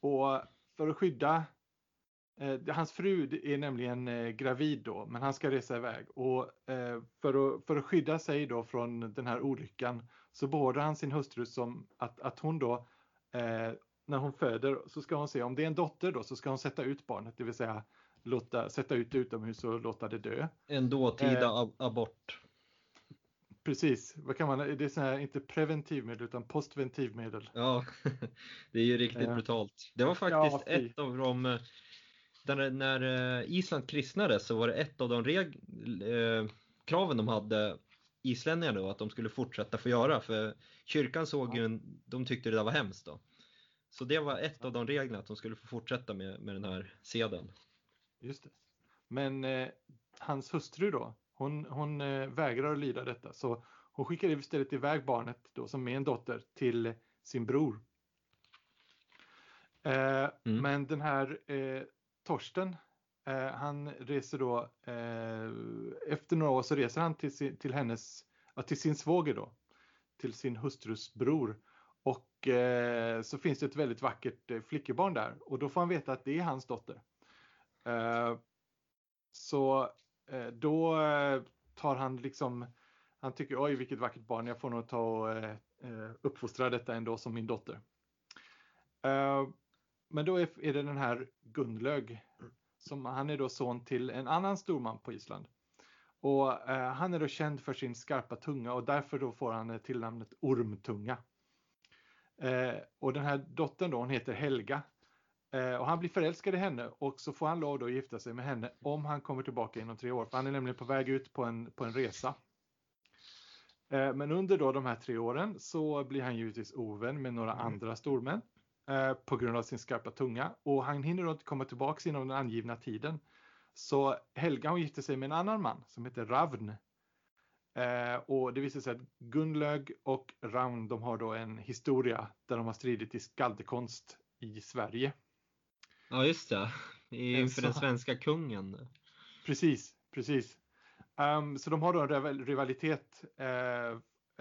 Och för att skydda eh, Hans fru är nämligen eh, gravid då, men han ska resa iväg. Och eh, för, att, för att skydda sig då från den här olyckan så beordrar han sin hustru som att, att hon då eh, när hon föder så ska hon se om det är en dotter då så ska hon sätta ut barnet, det vill säga låta, sätta ut det utomhus och låta det dö. En dåtida eh, abort. Precis, vad kan man, det är så här, inte preventivmedel utan postventivmedel. Ja, det är ju riktigt ja. brutalt. Det var faktiskt ja, ett av de, eh, när, när eh, Island kristnades så var det ett av de reg, eh, kraven de hade islänningarna då, att de skulle fortsätta få göra. För kyrkan såg ju, en, de tyckte det där var hemskt då. Så det var ett av de reglerna, att de skulle få fortsätta med, med den här seden. Just det. Men eh, hans hustru då, hon, hon eh, vägrar att lyda detta så hon skickar istället iväg barnet då, som är en dotter till sin bror. Eh, mm. Men den här eh, Torsten, Eh, han reser då, eh, efter några år så reser han till, sin, till hennes, till sin svåger då, till sin hustrus bror. Och eh, så finns det ett väldigt vackert eh, flickebarn där och då får han veta att det är hans dotter. Eh, så Eh, då eh, tar han liksom, han tycker oj vilket vackert barn, jag får nog ta och eh, eh uppfostra detta ändå som min dotter. Men då är det den här Gunlög, som, han är då son till en annan storman på Island. Och han är då känd för sin skarpa tunga och därför då får han tillnamnet Ormtunga. och den här dottern då, hon heter Helga Eh, och han blir förälskad i henne och så får han lov då att gifta sig med henne om han kommer tillbaka inom tre år. För han är nämligen på väg ut på en, på en resa. Eh, men under då de här tre åren så blir han givetvis ovän med några Mm. andra stormän eh, på grund av sin skarpa tunga och han hinner inte komma tillbaka inom den angivna tiden. Så Helga hon gifter sig med en annan man som heter Ravn. Eh, och det visar sig att Gunlög och Ravn de har då en historia där de har stridit i skaldekonst i Sverige. Ja, just det. Inför den så- svenska kungen. Precis, precis. Ehm, så de har då en rival- rivalitet eh,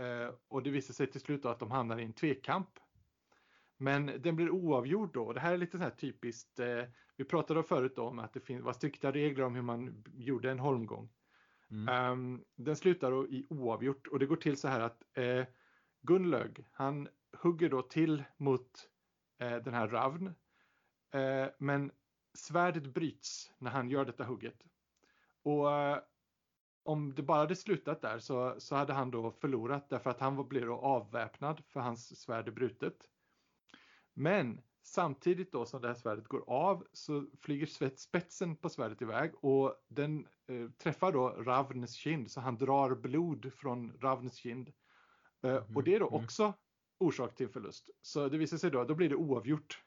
eh, och det visar sig till slut att de hamnar i en tvekamp. Men den blir oavgjord då. Det här är lite så här typiskt. Eh, vi pratade förut om att det var strikta regler om hur man gjorde en holmgång. Mm. Ehm, den slutar då i oavgjort och det går till så här att eh, Gunlög han hugger då till mot eh, den här Ravn. Eh, men svärdet bryts när han gör detta hugget. Och eh, om det bara hade slutat där så, så hade han då förlorat därför att han blev då avväpnad för hans svärd är brutet. Men samtidigt då som det här svärdet går av så flyger spetsen på svärdet iväg och den eh, träffar då Ravns kind så han drar blod från Ravns kind. Eh, Mhm, Och det är då mm. också orsak till förlust. Så det visar sig då, då blir det oavgjort.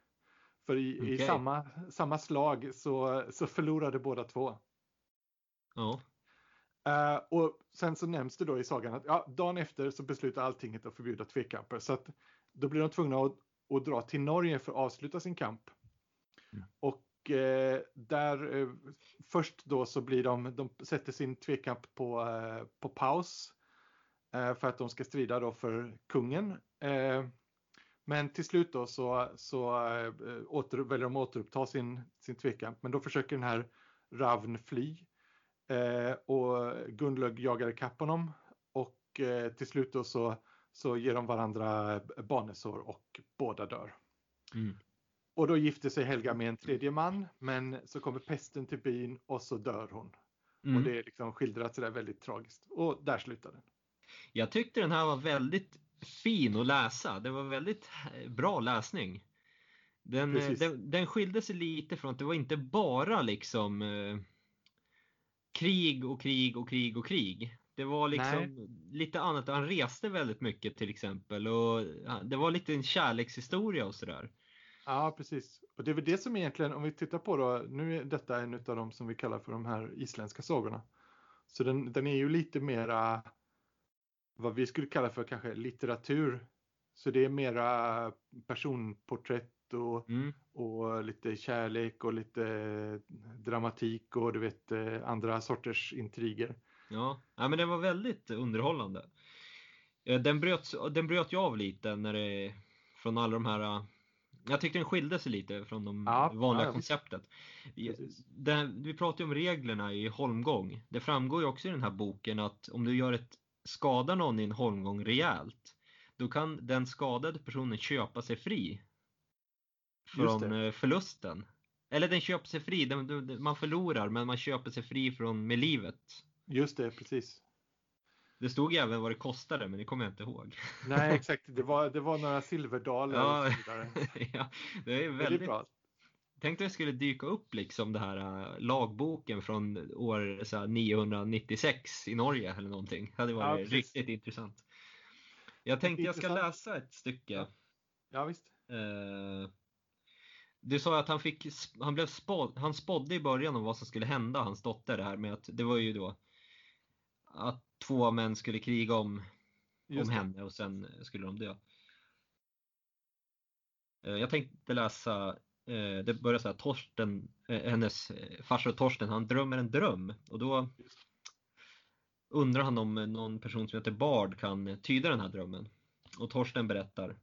För i, i Okej. samma, samma slag så, så förlorade båda två. Ja. Eh, och sen så nämns det då i sagan att ja, dagen efter så beslutar alltinget att förbjuda tvekamper. Så att då blir de tvungna att, att dra till Norge för att avsluta sin kamp. Mm. Och eh, där eh, först då så blir de, de sätter sin tvekamp på, eh, på paus. Eh, för att de ska strida då för kungen. Eh, men till slut då så, så eh, åter, väljer de att återuppta sin, sin tvekamp. Men då försöker den här Ravn fly. Och Gunlög jagar ikapp honom och till slut då så, så ger de varandra barnesår och båda dör. Mm. Och då gifter sig Helga med en tredje man men så kommer pesten till byn och så dör hon. Mm. Och det är liksom skildrat sådär väldigt tragiskt. Och där slutar den. Jag tyckte den här var väldigt fin att läsa. Det var väldigt eh, bra läsning. Den, eh, Precis. den, den skilde sig lite från att det var inte bara liksom eh, krig och krig och krig och krig. Det var liksom lite annat. Han reste väldigt mycket till exempel och det var lite en kärlekshistoria och sådär. Ja, precis. Och det är väl det som egentligen, om vi tittar på då, nu är detta en av de som vi kallar för de här isländska sagorna. Så den, den är ju lite mera vad vi skulle kalla för kanske litteratur. Så det är mera personporträtt och, Mm. och lite kärlek och lite dramatik och du vet eh, andra sorters intriger. Ja, ja men den var väldigt underhållande. Eh, Den bröt, den bröt ju av lite när det, från alla de här eh, jag tyckte den skilde sig lite från de Ja, vanliga ja, konceptet. Det, vi pratar ju om reglerna i holmgång. Det framgår ju också i den här boken att om du gör ett, skadar någon i en holmgång rejält, då kan den skadade personen köpa sig fri från eh, förlusten. Eller den köper sig fri, den, den, man förlorar men man köper sig fri från med livet. Just det, precis. Det stod även vad det kostade men det kommer jag inte ihåg. Nej, exakt. Det var, det var några silverdaler Ja. och så vidare. ja, det är Men Det är väldigt... bra. Tänkte jag skulle dyka upp liksom det här äh, lagboken från år så här, 996 i Norge eller någonting. Det hade Ja, varit precis. riktigt intressant. Jag tänkte jag ska läsa ett stycke. Ja. Ja, visst. Eh, Du sa att han fick, han blev spådd, han spådde i början om vad som skulle hända hans dotter det här med att det var ju då att två män skulle kriga om, om det. henne och sen skulle de dö. Eh, Jag tänkte läsa, eh, det börjar så här, Torsten, eh, hennes farsa Torsten, han drömmer en dröm och då undrar han om någon person som heter Bard kan tyda den här drömmen. Och Torsten berättar.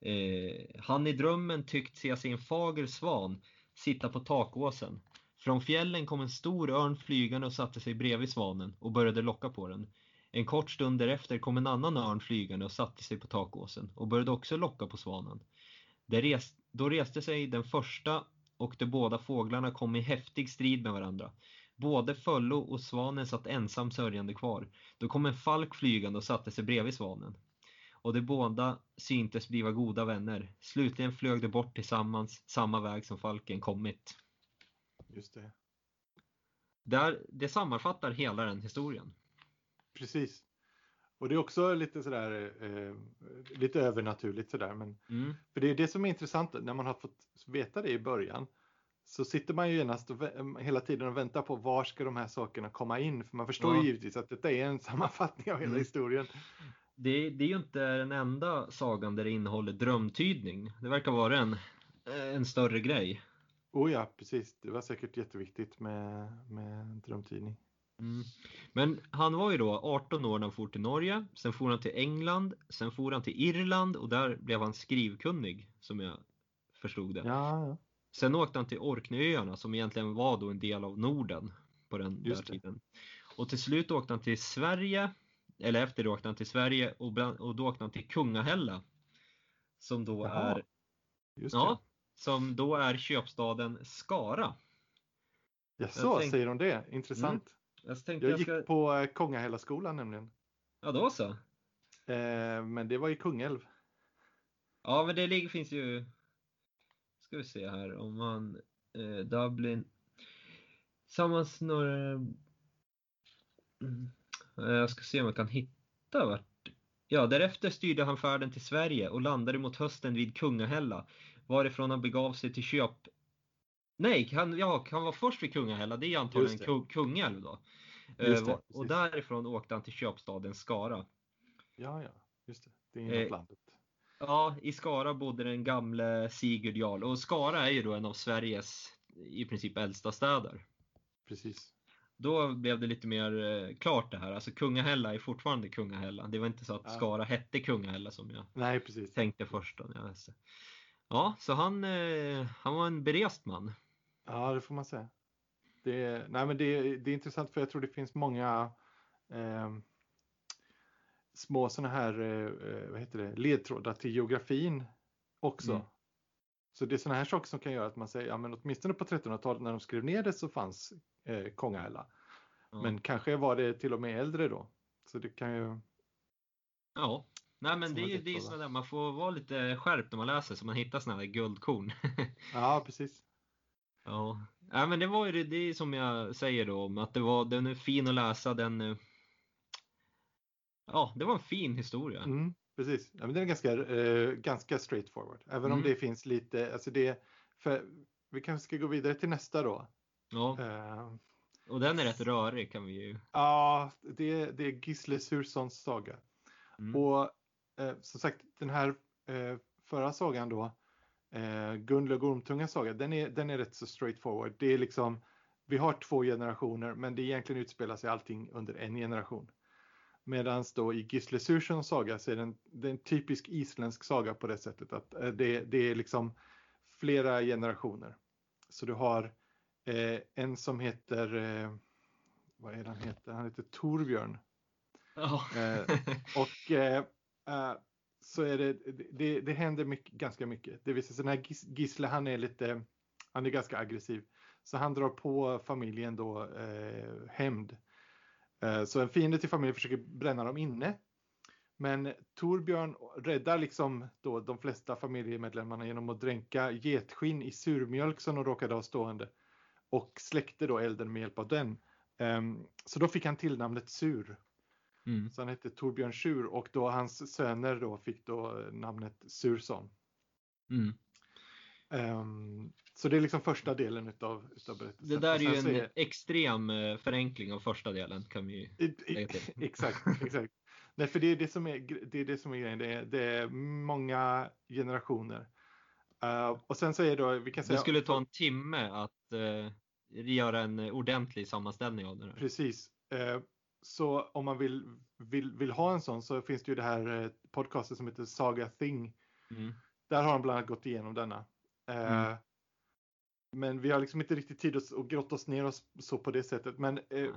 Eh, han i drömmen tyckt se sig en fager svan sitta på takåsen. Från fjällen kom en stor örn flygande och satte sig bredvid svanen och började locka på den. En kort stund därefter kom en annan örn flygande och satte sig på takåsen och började också locka på svanen. Då reste sig den första och de båda fåglarna kom i häftig strid med varandra. Både Föllo och svanen satt ensam sörjande kvar. Då kom en falk flygande och satte sig bredvid svanen. Och de båda syntes bliva goda vänner. Slutligen flög de bort tillsammans samma väg som falken kommit. Just det. Där, det sammanfattar hela den historien. Precis. Och det är också lite sådär, eh, lite övernaturligt sådär. Men, Mm. för det är det som är intressant när man har fått veta det i början. Så sitter man ju genast och, hela tiden och väntar på var ska de här sakerna komma in. För man förstår Ja. ju givetvis att detta är en sammanfattning av hela Mm. historien. Det, det är ju inte den enda sagan där det innehåller drömtydning. Det verkar vara en, en större grej. Oh ja, precis. Det var säkert jätteviktigt med, med drömtidning. Mm. Men han var ju då 18 år när han for till Norge, sen for han till England, sen for han till Irland och där blev han skrivkunnig som jag förstod det. Ja, ja. Sen åkte han till Orkneyöarna som egentligen var då en del av Norden på den där Just det. tiden. Och till slut åkte han till Sverige, eller efter det åkte han till Sverige och, bland, och då åkte han till Kungahälla. Som då Jaha, är, just ja, som då är köpstaden Skara. Jaså, jag tänk- säger de det? Intressant. Jag tänkte Jag jag gick ska, på eh, Kongahälla-skolan nämligen. ja då så. Eh, men det var i Kungälv. Ja, men det finns ju... Ska vi se här om man... Eh, Dublin... Tillsammans några... Mm. Eh, Jag ska se om jag kan hitta vart... Ja, därefter styrde han färden till Sverige och landade mot hösten vid Kungahälla, varifrån han begav sig till köp... Nej, han, ja, han var först vid Kungahälla, det är antagligen det. Kungälv då. Eh, det, och därifrån åkte han till köpstaden Skara. Ja, ja, just det. Det är Eh, inåt landet. Ja, i Skara bodde den gamle Sigurd Jarl och Skara är ju då en av Sveriges i princip äldsta städer. Precis. Då blev det lite mer eh, klart det här. Alltså Kungahälla är fortfarande Kungahälla. Det var inte så att Ja. Skara hette Kungahälla som jag Nej, precis. tänkte först när jag läste. Ja, så han, eh, han var en berest man. Ja, det får man säga. Det, nej, men det, det är intressant för jag tror det finns många eh, små sådana här eh, vad heter det, ledtrådar till geografin också. Mm. Så det är sådana här saker som kan göra att man säger, ja men åtminstone på 1300-talet när de skrev ner det så fanns eh, Kongahälla. Ja. Men kanske var det till och med äldre då. Så det kan ju, ja. Nej men det är ju det är ledtråd, sådär, man får vara lite skärpt när man läser så man hittar sådana här guldkorn. ja precis. Ja, ja men det var ju det, det som jag säger då om att det var, den är fin att läsa, den eh, Ja, det var en fin historia. Mm, precis. Ja, men den är ganska, eh, ganska straightforward. Även om Mm. det finns lite, alltså det, för vi kanske ska gå vidare till nästa då. Ja, Eh, och den är rätt rörig kan vi ju. Ja, det, det är Gisle Surssons saga. Mm. Och eh, som sagt, den här eh, förra sagan då, eh, Gunlög Ormtungas saga, den är, den är rätt så straightforward. Det är liksom, vi har två generationer, men det egentligen utspelar sig allting under en generation. Medan då i Gisle Surssons saga så är den, det är en typisk isländsk saga på det sättet att eh, det, det är liksom flera generationer. Så du har eh, en som heter, eh, vad är han heter? Han heter Torbjörn. Ja. Eh, Och Eh, så är det, det, det händer mycket, ganska mycket. Det vill säga, så den här Gisle, han är lite, han är ganska aggressiv. Så han drar på familjen då eh, hämnd. Eh, så en fiende till familjen försöker bränna dem inne. Men Torbjörn räddar liksom då de flesta familjemedlemmarna genom att dränka getskinn i surmjölk som de råkade ha stående. Och släckte då elden med hjälp av den. Ehm, så då fick han tillnamnet Sur. Mm. Så han hette Torbjörn Sur och då hans söner då fick då namnet Sursson. Mm. Ehm, så det är liksom första delen utav, utav berättelsen. Det där är ju en så extrem eh, förenkling av första delen kan vi lägga till. Exakt, exakt. Nej, för det är det som är, det är, det som är grejen. Det är, det är många generationer. Eh, och sen så är då, vi kan säga... Det skulle ta en timme att eh, göra en ordentlig sammanställning av det här. Precis. Eh, så om man vill, vill, vill ha en sån så finns det ju det här eh, podcastet som heter Saga Thing. Mm. Där har de bland annat gått igenom denna. Eh, Mm. Men vi har liksom inte riktigt tid att, att grotta oss ner oss så på det sättet. Men, eh,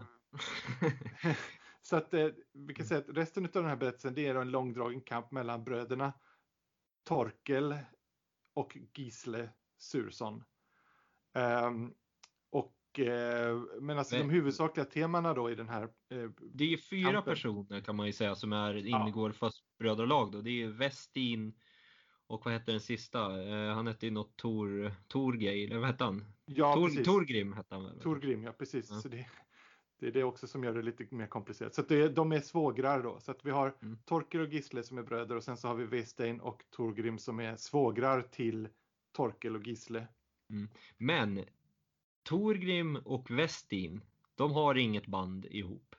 så att eh, vi kan säga att resten av den här berättelsen det är en långdragen kamp mellan bröderna Torkel och Gisle Sursson. Eh, men alltså Men- de huvudsakliga temana då i den här eh, Det är fyra Kampen. personer kan man ju säga som är, ingår fast brödralag då. Det är Westin och vad hette den sista? Eh, han hette ju något Tor, Torgeir, eller vad hette han? ja, Tor, precis. Torgrim hette han väl? Torgrim, ja precis. Ja. Så det, Det är det också som gör det lite mer komplicerat. Så det, de är svågrar då. Så att vi har Mm. Torkel och Gisle som är bröder och sen så har vi Westein och Torgrim som är svågrar till Torkel och Gisle. Men Torgrim och Westin, de har inget band ihop.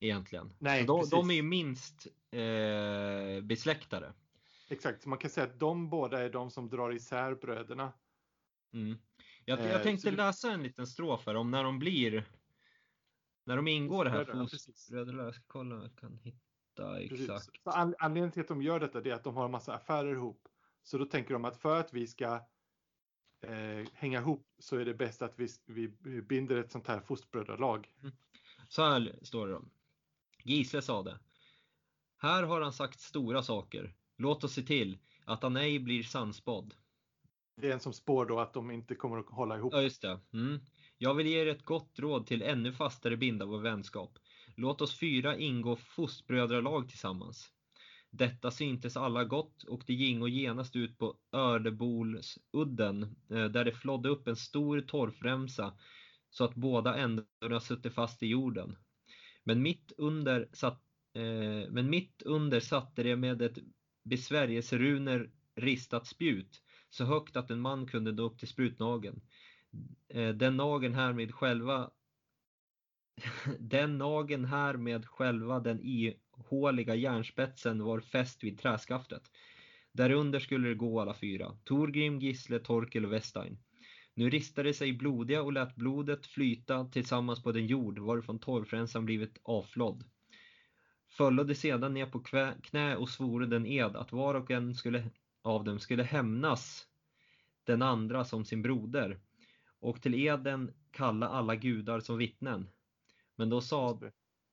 Egentligen. Nej, de, de är minst eh, besläktade. Exakt, så man kan säga att de båda är de som drar isär bröderna. Mm. Jag, Eh, jag tänkte så du- läsa en liten strof här om när de blir när de ingår det här fostbröderna. Jag ska kolla om jag kan hitta exakt. An- anledningen till att de gör detta det är att de har en massa affärer ihop. Så då tänker de att för att vi ska eh, hänga ihop så är det bäst att vi, vi binder ett sånt här fostbrödralag. Så här står det då. Gisle sade. Här har han sagt stora saker. Låt oss se till att han ej blir sannspådd. Det är en som spår då att de inte kommer att hålla ihop. Ja, just det. Mm. Jag vill ge er ett gott råd till ännu fastare binda vår vänskap. Låt oss fyra ingå fostbrödralag tillsammans. Detta syntes alla gott och det gingo genast ut på Ördebolsudden eh, där det flodde upp en stor torfremsa så att båda ändarna sutte fast i jorden. Men mitt under, satt, eh, men mitt under satte det med ett besvärjelseruner ristat spjut så högt att en man kunde nå upp till sprutnageln. Eh, Den nageln härmed själva den nagen härmed själva den håliga järnspetsen var fäst vid träskaftet. Därunder skulle det gå alla fyra, Torgrim, Gisle, Torkel och Westein. Nu ristade sig blodiga och lät blodet flyta tillsammans på den jord varifrån torvfränsan blivit avflådd. Följde sedan ner på knä och svore den ed att var och en skulle, av dem skulle hämnas den andra som sin broder och till eden kalla alla gudar som vittnen. Men då sa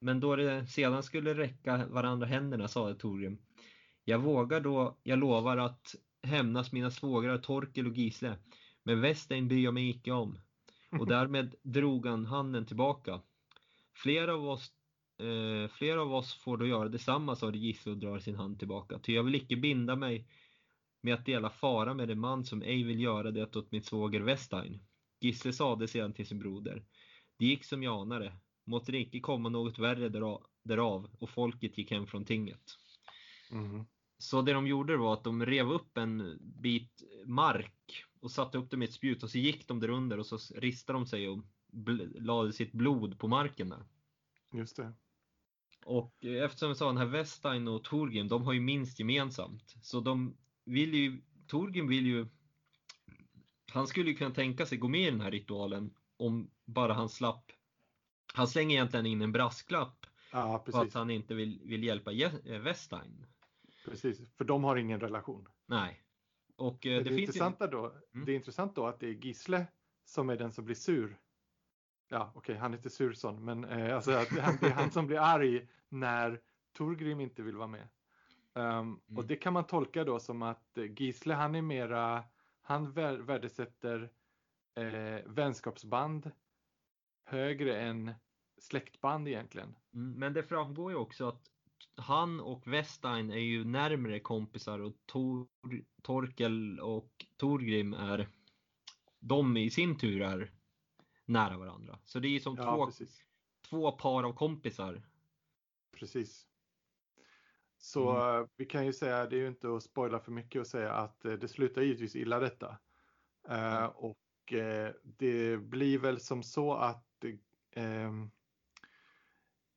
men då det sedan skulle räcka varandra händerna sade Torgrim. Jag vågar då, jag lovar att hämnas mina svågrar Torkel och Gisle. Men Westein bryr jag mig icke om. Och därmed drog han handen tillbaka. Flera av oss eh, flera av oss får då göra detsamma, sade Gisle och drar sin hand tillbaka. Ty jag vill icke binda mig med att dela fara med en man som ej vill göra det åt min svåger Westein. Gisle sade sedan till sin broder. Det gick som jag anade. Måtte det icke komma något värre dära- därav och folket gick hem från tinget. Mhm. Så det de gjorde var att de rev upp en bit mark och satte upp det med ett spjut och så gick de där under och så ristade de sig och lade sitt blod på marken där. Just det. Och eftersom jag sa den här Westein och Torgrim, de har ju minst gemensamt. Så de vill ju, Torgrim vill ju, han skulle ju kunna tänka sig gå med i den här ritualen om bara han slapp. Han slänger egentligen in en brasklapp Ja, på att han inte vill, vill hjälpa eh, Westein. precis. För de har ingen relation. Nej. Och eh, Det, det, finns ju... intressanta då, Mm. det är intressant då att det är Gisle som är den som blir sur. Ja, okej, han är inte sur sån, men eh, alltså att han, det är han som blir arg när Torgrim inte vill vara med. Um, Och Mm. det kan man tolka då som att eh, Gisle, han är mera, han vär- värdesätter eh, vänskapsband högre än släktband egentligen. Mm, Men det framgår ju också att han och Westein är ju närmre kompisar och Tor, Torkel och Torgrim är de i sin tur är nära varandra. Så det är ju som Ja, två, precis. två par av kompisar. Precis. Så Mm. eh, vi kan ju säga, det är ju inte att spoila för mycket att säga att eh, det slutar givetvis illa detta. Eh, Mm. och eh, det blir väl som så att ehm,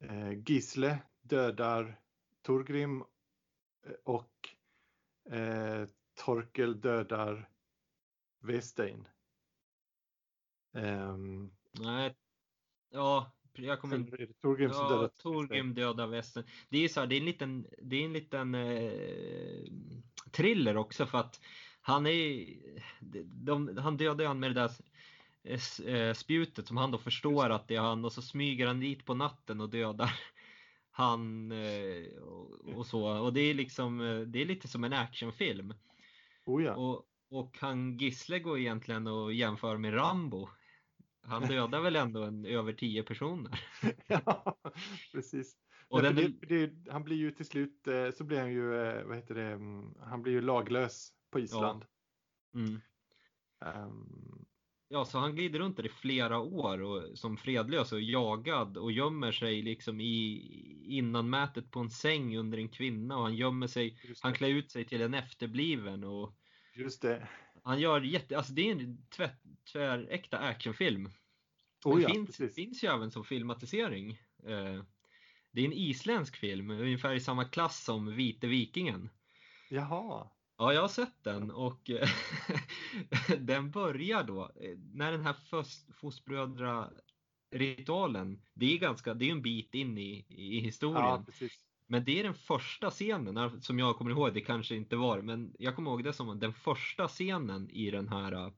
eh, Gisle dödar Torgrim eh, och eh, Torkel dödar Westein. Ehm, Nej, ja, jag kommer inte Torgrim Ja, dödar Torgrim dödar västen. Det är ju så här, det är en liten, det är en liten eh, thriller också för att han är, de, han dödar ju han med det där spjutet som han då förstår att det är han och så smyger han dit på natten och dödar han eh, och, så. Och det är liksom, eh, det är lite som en actionfilm. Oh ja. Och, och han Gisle går egentligen och jämför med Rambo. Han dödar väl ändå en, över tio personer. ja, precis. Och Nej, den det, det, han blir ju till slut eh, så blir han ju, eh, vad heter det, mm, han blir ju laglös på Island. mm. Ehm, Ja, så han glider runt där i flera år och, som fredlös och jagad och gömmer sig liksom i innanmätet på en säng under en kvinna och han gömmer sig, han klär ut sig till en efterbliven och Just det. han gör jätte, alltså det är en tvärt, tväräkta actionfilm. Oh, det ja, finns, precis. finns ju även som filmatisering. Eh, Det är en isländsk film, ungefär i samma klass som Vite vikingen. Jaha. Ja, jag har sett den och den börjar då eh, när den här först- fostbrödra-ritualen, det är ganska, det är en bit in i, i historien. Ja. Men det är den första scenen, eh, som jag kommer ihåg, det kanske inte var, men jag kommer ihåg det som den första scenen i den här eh,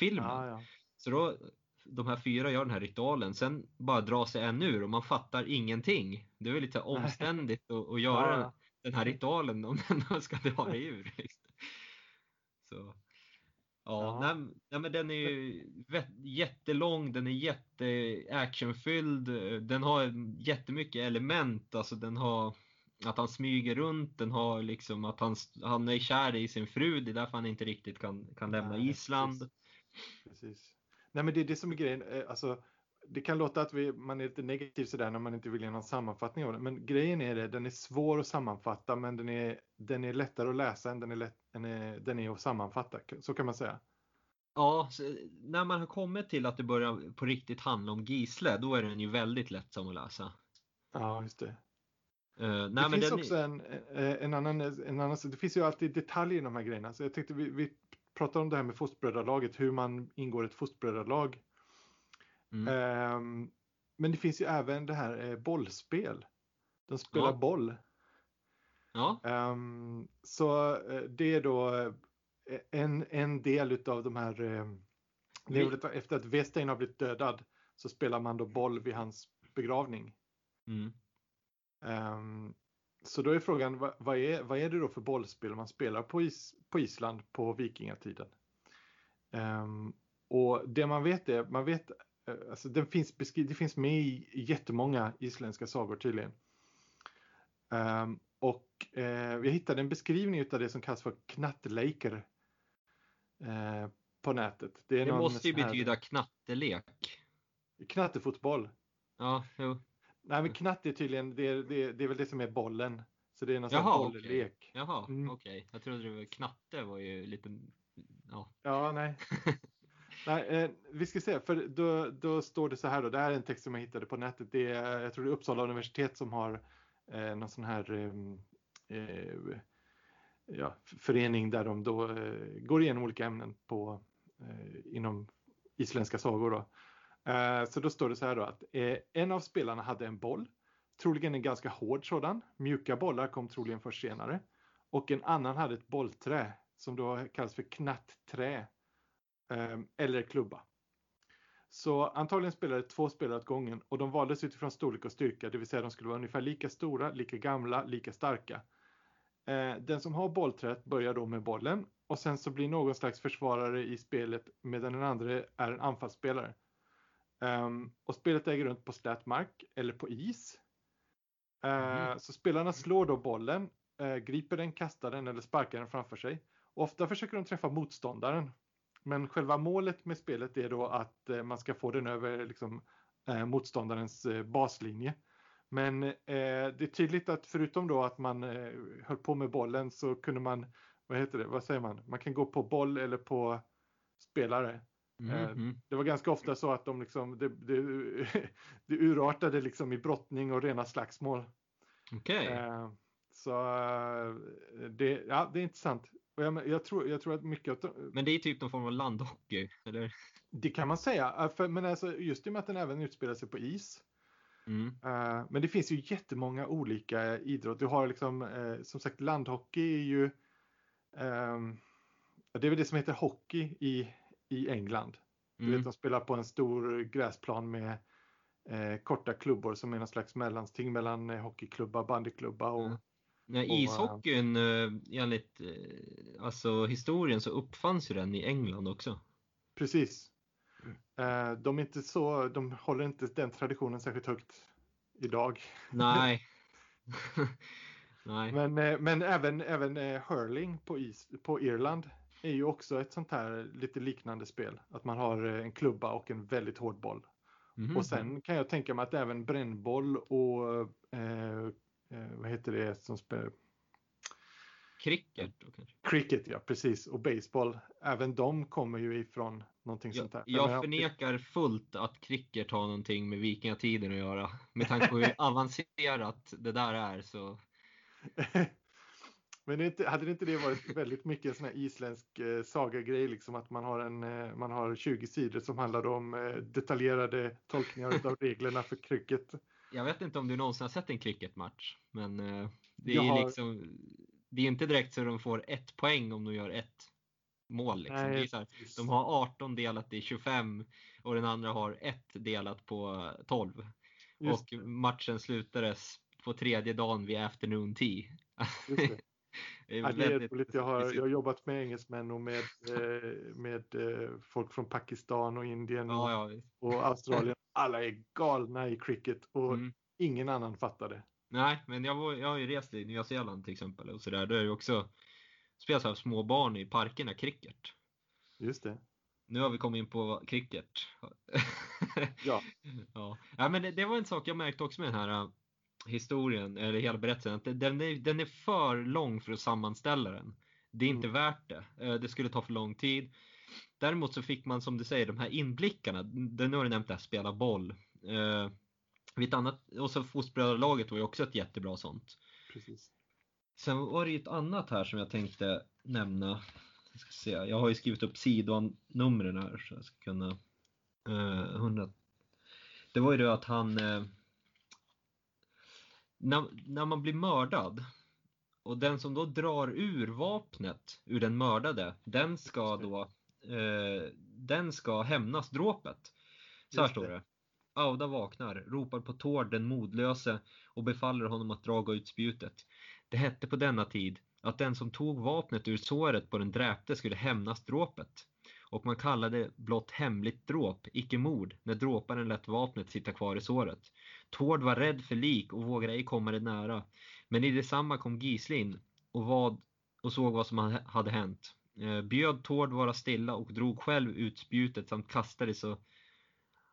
filmen. Ja, ja. Så då, de här fyra gör den här ritualen, sen bara drar sig en ur och man fattar ingenting. Det är lite omständigt att, att göra den, här ritualen om den ska dra dig ur. liksom. Så. Ja, Ja. Nej, nej, men den är ju jättelång, den är jätte actionfylld, den har jättemycket element, alltså den har att han smyger runt, den har liksom att han, han är kär i sin fru, det är därför han inte riktigt kan, kan lämna Nej, Island. precis. Precis. Nej, men det är det som är grejen. Eh, Alltså, det kan låta att vi, man är lite negativ sådär när man inte vill ge någon sammanfattning av det. Men grejen är det, den är svår att sammanfatta men den är, den är lättare att läsa än den är, lätt, den är, den är att sammanfatta. Så kan man säga. Ja, när man har kommit till att det börjar på riktigt handla om Gisle, då är den ju väldigt lättsam att läsa. Ja, just det. Eh, nej, det finns den, också en, eh, en, annan, en annan, det finns ju alltid detaljer i de här grejerna. Så jag tyckte vi, vi pratade om det här med fostbrödralaget, hur man ingår ett fostbrödralag. Mm. Ehm, men det finns ju även det här eh, bollspel. De spelar Ja. boll. Ja, Ehm, så eh, det är då eh, en, en del utav de här... Eh, efter att Westein har blivit dödad så spelar man då boll vid hans begravning. mm. Ehm, så då är frågan, vad, vad, är, vad är det då för bollspel man spelar på, is, på Island på vikingatiden? Ehm, och det man vet är, man vet, alltså den finns det finns med i jättemånga isländska sagor tydligen. Ehm, och eh, jag hittade en beskrivning av det som kallas för knattleiker eh, på nätet. det någon måste ju sån här- betyda knattelek. Knattefotboll. Ja, jo. Nej men knatt är tydligen, det är, det, är, det är väl det som är bollen. Så det är någon sån Jaha, okej. bolllek. Jaha, Mm. okej. Jag trodde det var knatte var ju lite, ja. Ja, nej. nej eh, vi ska se, för då, då står det så här då. Det här är en text som jag hittade på nätet. Det är, jag tror det är Uppsala universitet som har eh, någon sån här ehm, eh, ja, förening där de då eh, går igenom olika ämnen på, eh, inom isländska sagor. Då. Eh, så då står det så här då att eh, en av spelarna hade en boll, troligen en ganska hård sådan. Mjuka bollar kom troligen först senare. Och en annan hade ett bollträ som då kallas för knattträ eller klubba. Så antagligen spelade två spelare åt gången och de valdes utifrån storlek och styrka, det vill säga de skulle vara ungefär lika stora, lika gamla, lika starka. Eh, den som har bollträet börjar då med bollen och sen så blir någon slags försvarare i spelet medan den andra är en anfallsspelare. Ehm, och spelet äger runt på slät mark eller på is. Mhm. Så spelarna slår då bollen, eh, griper den, kastar den eller sparkar den framför sig. Ofta försöker de träffa motståndaren. Men själva målet med spelet är då att eh, man ska få den över liksom, eh, motståndarens eh, baslinje. Men eh, det är tydligt att förutom då att man eh, höll på med bollen så kunde man, vad heter det, vad säger man, man kan gå på boll eller på spelare. Eh, Mhm. Det var ganska ofta så att de liksom, det, det, det urartade liksom i brottning och rena slagsmål. Okej. Eh, så det, ja, det är intressant. Jag, jag, tror, jag tror att mycket av Men det är typ någon form av landhockey, eller? det kan man säga. Eh, För, men alltså, just i och med att den även utspelar sig på is. Mm. Eh, men det finns ju jättemånga olika idrott. Du har liksom, eh, som sagt, landhockey är ju, ehm, det är väl det som heter hockey i, i England. Du Mm. vet, de spelar på en stor gräsplan med eh, korta klubbor som är någon slags mellansting mellan eh, hockeyklubba, bandyklubba och Ja. Nej, ishockeyn, eh, enligt eh, alltså, historien så uppfanns ju den i England också. precis. Eh, de är inte så, de håller inte den traditionen särskilt högt idag. Nej. Nej. Men, men även, även hurling på, is, på Irland är ju också ett sånt här lite liknande spel. Att man har en klubba och en väldigt hård boll. Mm. Och sen kan jag tänka mig att även brännboll och eh, eh, vad heter det som spelar? Cricket då kanske? Cricket ja, precis. Och baseball. Även de kommer ju ifrån någonting jag, sånt här. Jag förnekar fullt att cricket har någonting med vikingatiden att göra. Med tanke på hur avancerat det där är så. Men det inte, hade det inte det varit väldigt mycket sån här isländsk eh, sagagrej, liksom att man har, en, eh, man har 20 sidor som handlar om eh, detaljerade tolkningar av reglerna för cricket? Jag vet inte om du någonsin har sett en cricketmatch, men eh, det är har... liksom, det är inte direkt så de får ett poäng om de gör ett mål. Liksom. Nej, här, de har 18 delat i 25 och den andra har ett delat på 12. Just och det. matchen slutades på tredje dagen vid afternoon tea. det ja, det är roligt. Jag har, jag har jobbat med engelsmän och med, eh, med eh, folk från Pakistan och Indien och, ja, ja. och Australien. Alla är galna i cricket och mm. ingen annan fattar det. Nej, men jag, var, jag har ju rest i Nya Zeeland till exempel och sådär. Där är det också spelas av små barn i parkerna cricket. Just det. Nu har vi kommit in på cricket. ja. ja. ja men det, det, var en sak jag märkte också med den här historien, eller hela berättelsen, att den är, den är för lång för att sammanställa den. Det är inte mm. värt det. Eh, det skulle ta för lång tid. Däremot så fick man som du säger de här inblickarna. Nu har du nämnt det här spela boll. Eh, ett annat, och så Fotbollsbrödralaget var ju också ett jättebra sånt. Precis. Sen var det ju ett annat här som jag tänkte nämna. Jag, ska se. jag har ju skrivit upp sidonumren här så jag ska kunna... Eh, 100. Det var ju det att han... Eh, när, när man blir mördad och den som då drar ur vapnet ur den mördade, den ska då eh, den ska hämnas dråpet. Så här står det. Auda vaknar, ropar på Tord den modlöse och befaller honom att draga ut spjutet. Det hette på denna tid att den som tog vapnet ur såret på den dräpte skulle hämnas dråpet. Och man kallade blott hemligt dråp, icke mord, när dråparen lät vapnet sitta kvar i såret. Tord var rädd för lik och vågade ej komma det nära. Men i detsamma kom Gislin och, vad, och såg vad som hade hänt. Eh, bjöd Tord vara stilla och drog själv ut spjutet samt kastade så,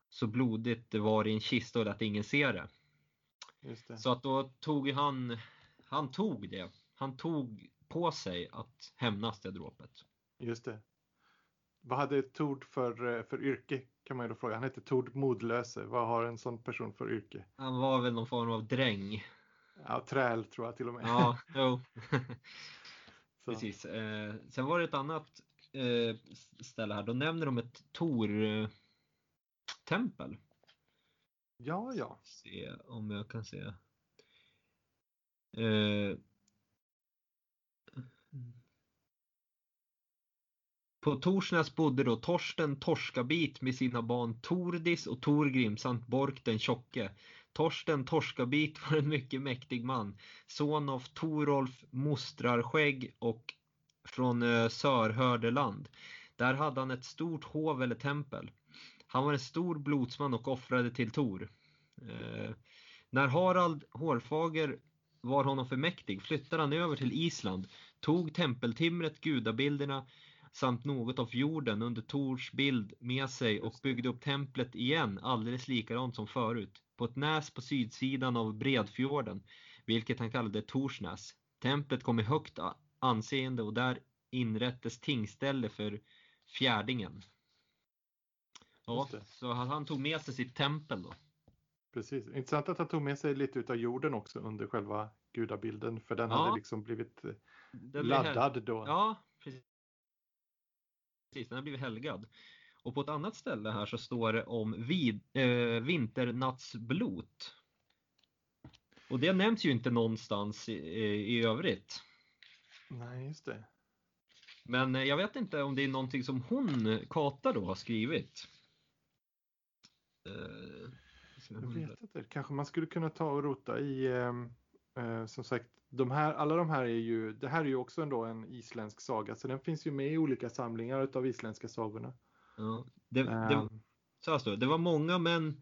så blodigt det var i en kista och att ingen ser det. det. Så att då tog han, han tog det. Han tog på sig att hämnas det dråpet. Just det. Vad hade Tord för, eh, för yrke kan man ju då fråga. Han heter Tord Modlöse. Vad har en sån person för yrke? Han var väl någon form av dräng. Ja, träl tror jag till och med. Ja, jo. Precis. Eh, sen var det ett annat eh, ställe här. Då nämner de ett Tor-tempel. Ja, ja. Se om jag kan se. Eh, På Torsnäs bodde då Torsten Torskabit med sina barn Tordis och Torgrim samt Bork den tjocke. Torsten Torskabit var en mycket mäktig man, son av Torolf Mostrarskägg och från eh, Sörhördeland. Där hade han ett stort hov eller tempel. Han var en stor blodsman och offrade till Tor. Eh, när Harald Hårfager var honom för mäktig flyttade han över till Island, tog tempeltimret, gudabilderna samt något av jorden under Tors bild med sig och byggde upp templet igen alldeles likadant som förut, på ett näs på sydsidan av Bredfjorden, vilket han kallade Torsnäs. Templet kom i högt anseende och där inrättes tingställe för fjärdingen. Ja, så han tog med sig sitt tempel då. Precis, intressant att han tog med sig lite utav jorden också under själva gudabilden, för den ja. hade liksom blivit den laddad då. Ja, precis precis, den har blivit helgad. Och på ett annat ställe här så står det om vid, eh, vinternattsblot. Och det nämns ju inte någonstans i, i övrigt. Nej, just det. Men eh, jag vet inte om det är någonting som hon, Kata då, har skrivit. Eh, jag vet inte, kanske man skulle kunna ta och rota i, eh, eh, som sagt, de här, alla de här är ju, det här är ju också ändå en isländsk saga, så den finns ju med i olika samlingar av isländska sagorna. Ja, det, det, um, så alltså, det var många män,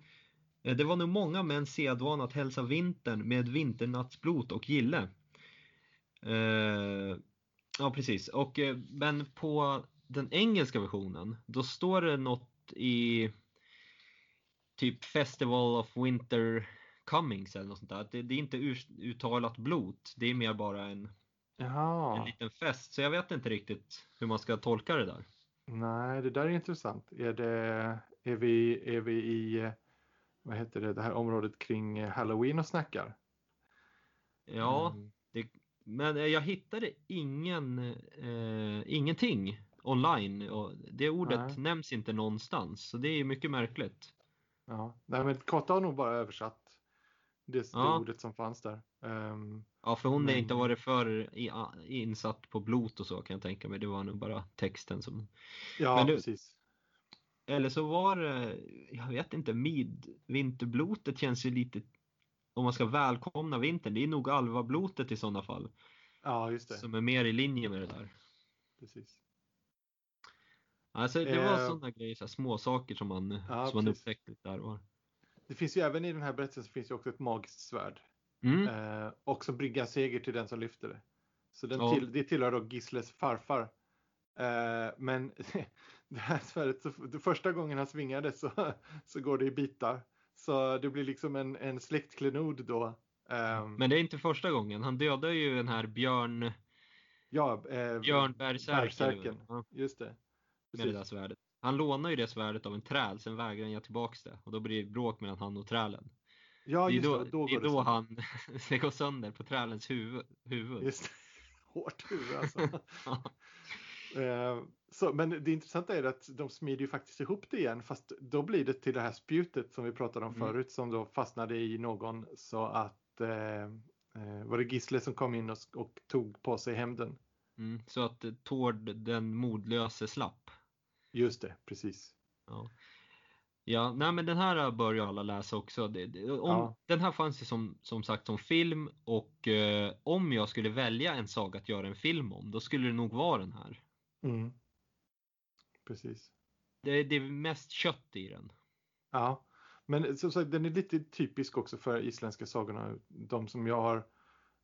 eh, det var nog många män sedvan att hälsa vintern med vinternattsblot och gille. Eh, Ja, precis. Och, eh, men på den engelska versionen, då står det något i typ Festival of Winter Cummings eller något sånt där. Det, det är inte uttalat blot, det är mer bara en, en liten fest. Så jag vet inte riktigt hur man ska tolka det där. Nej, det där är intressant. Är, det, är, vi, är vi i vad heter det, det här området kring Halloween och snackar? Ja, mm. det, men jag hittade ingen, eh, ingenting online. Och det ordet Nej. nämns inte någonstans, så det är mycket märkligt. Ja, Nej, men Kotta har nog bara översatt det, ja. det ordet som fanns där. Um, ja, för hon men... inte varit för insatt på blot och så kan jag tänka mig. Det var nog bara texten som... Ja, du, precis. Eller så var det, jag vet inte, midvinterblotet känns ju lite, om man ska välkomna vintern, det är nog alvablotet i sådana fall. Ja, just det. Som är mer i linje med det där. Precis. Alltså det var eh, sådana grejer, så små saker som man, ja, som man upptäckte där var. Det finns ju även i den här berättelsen så finns det också ett magiskt svärd. Mm. Eh, och som bryggar seger till den som lyfter det. Så den ja. till, det tillhör då Gisles farfar. Eh, men det här svärdet, så, första gången han svingade så, så går det i bitar. Så det blir liksom en, en släktklenod då. Eh, men det är inte första gången. Han dödar ju den här björn... Ja, eh, Björn Berserken. Ja. Just det. Med det där svärdet. Han lånar ju det svärdet av en träl, sen vägrar han ge tillbaks det. Och då blir det bråk mellan han och trälen. Ja, just det är då, då, det, är då han det går sönder på trälens huvud. huvud. Just. Hårt huvud alltså. eh, så, men det intressanta är att de smider ju faktiskt ihop det igen fast då blir det till det här spjutet som vi pratade om mm. förut som då fastnade i någon så att eh, eh var det Gisle som kom in och, och tog på sig hämnden. Mm, så att eh, Tord den modlöse slapp. Just det, precis. Ja. Ja, nej men den här bör ju alla läsa också. Om, ja. Den här fanns ju som, som sagt som film och eh, om jag skulle välja en saga att göra en film om, då skulle det nog vara den här. Mm. Precis. Det, det är mest kött i den. Ja, men som sagt den är lite typisk också för isländska sagorna. De som jag har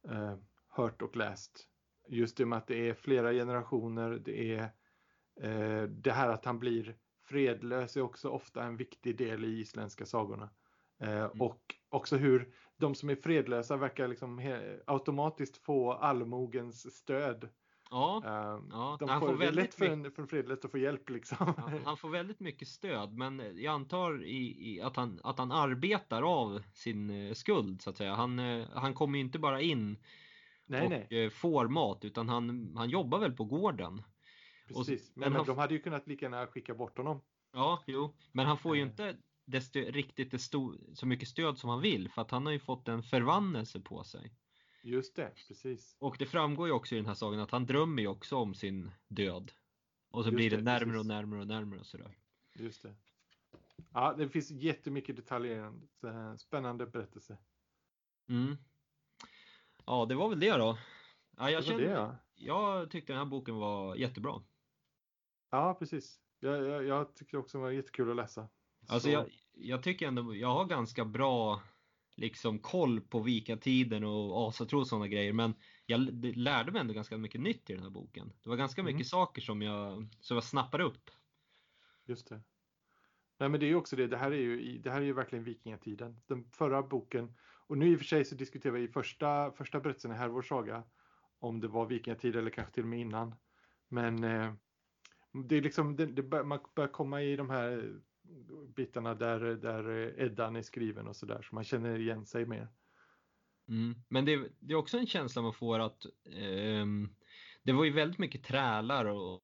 eh, hört och läst. Just det med att det är flera generationer, det är eh, det här att han blir fredlös är också ofta en viktig del i isländska sagorna. Eh, mm. Och också hur de som är fredlösa verkar liksom automatiskt få allmogens stöd. Ja, uh, ja. De får, får det är lätt för en, för en fredlös att få hjälp liksom. Ja, han får väldigt mycket stöd men jag antar i, i, att, han, att han arbetar av sin uh, skuld så att säga. Han, han kommer ju inte bara in nej, och nej. får mat utan han, han jobbar väl på gården. Precis, och, men, men han, de hade ju kunnat lika gärna skicka bort honom. Ja, jo, men han får ju inte det riktigt det så mycket stöd som han vill för att han har ju fått en förvannelse på sig. Just det, precis. Och det framgår ju också i den här sagan att han drömmer ju också om sin död. Och så Just blir det, det närmare precis. och närmare och närmare och sådär. Just det. Ja, det finns jättemycket detaljer i den. Spännande berättelse. Mm. Ja, det var väl det då. Ja, jag, det kände, det, ja. jag tyckte den här boken var jättebra. Ja, precis. Jag, jag, jag tyckte också det var jättekul att läsa. Alltså jag, jag, tycker ändå, jag har ganska bra liksom koll på vikingatiden och asatro och sådana grejer. Men jag lärde mig ändå ganska mycket nytt i den här boken. Det var ganska mycket mm. saker som jag, som jag snappade upp. Just det. Nej men det är ju också det, det här är ju, det här är ju verkligen vikingatiden. Den förra boken, och nu i och för sig så diskuterar vi i första, första berättelsen i Härvår saga om det var vikingatid eller kanske till och med innan. Men eh, det är liksom, det, det bör, man börjar komma i de här bitarna där, där Eddan är skriven och sådär så man känner igen sig mer. Mm. Men det, det, är också en känsla man får att eh, det var ju väldigt mycket trälar och,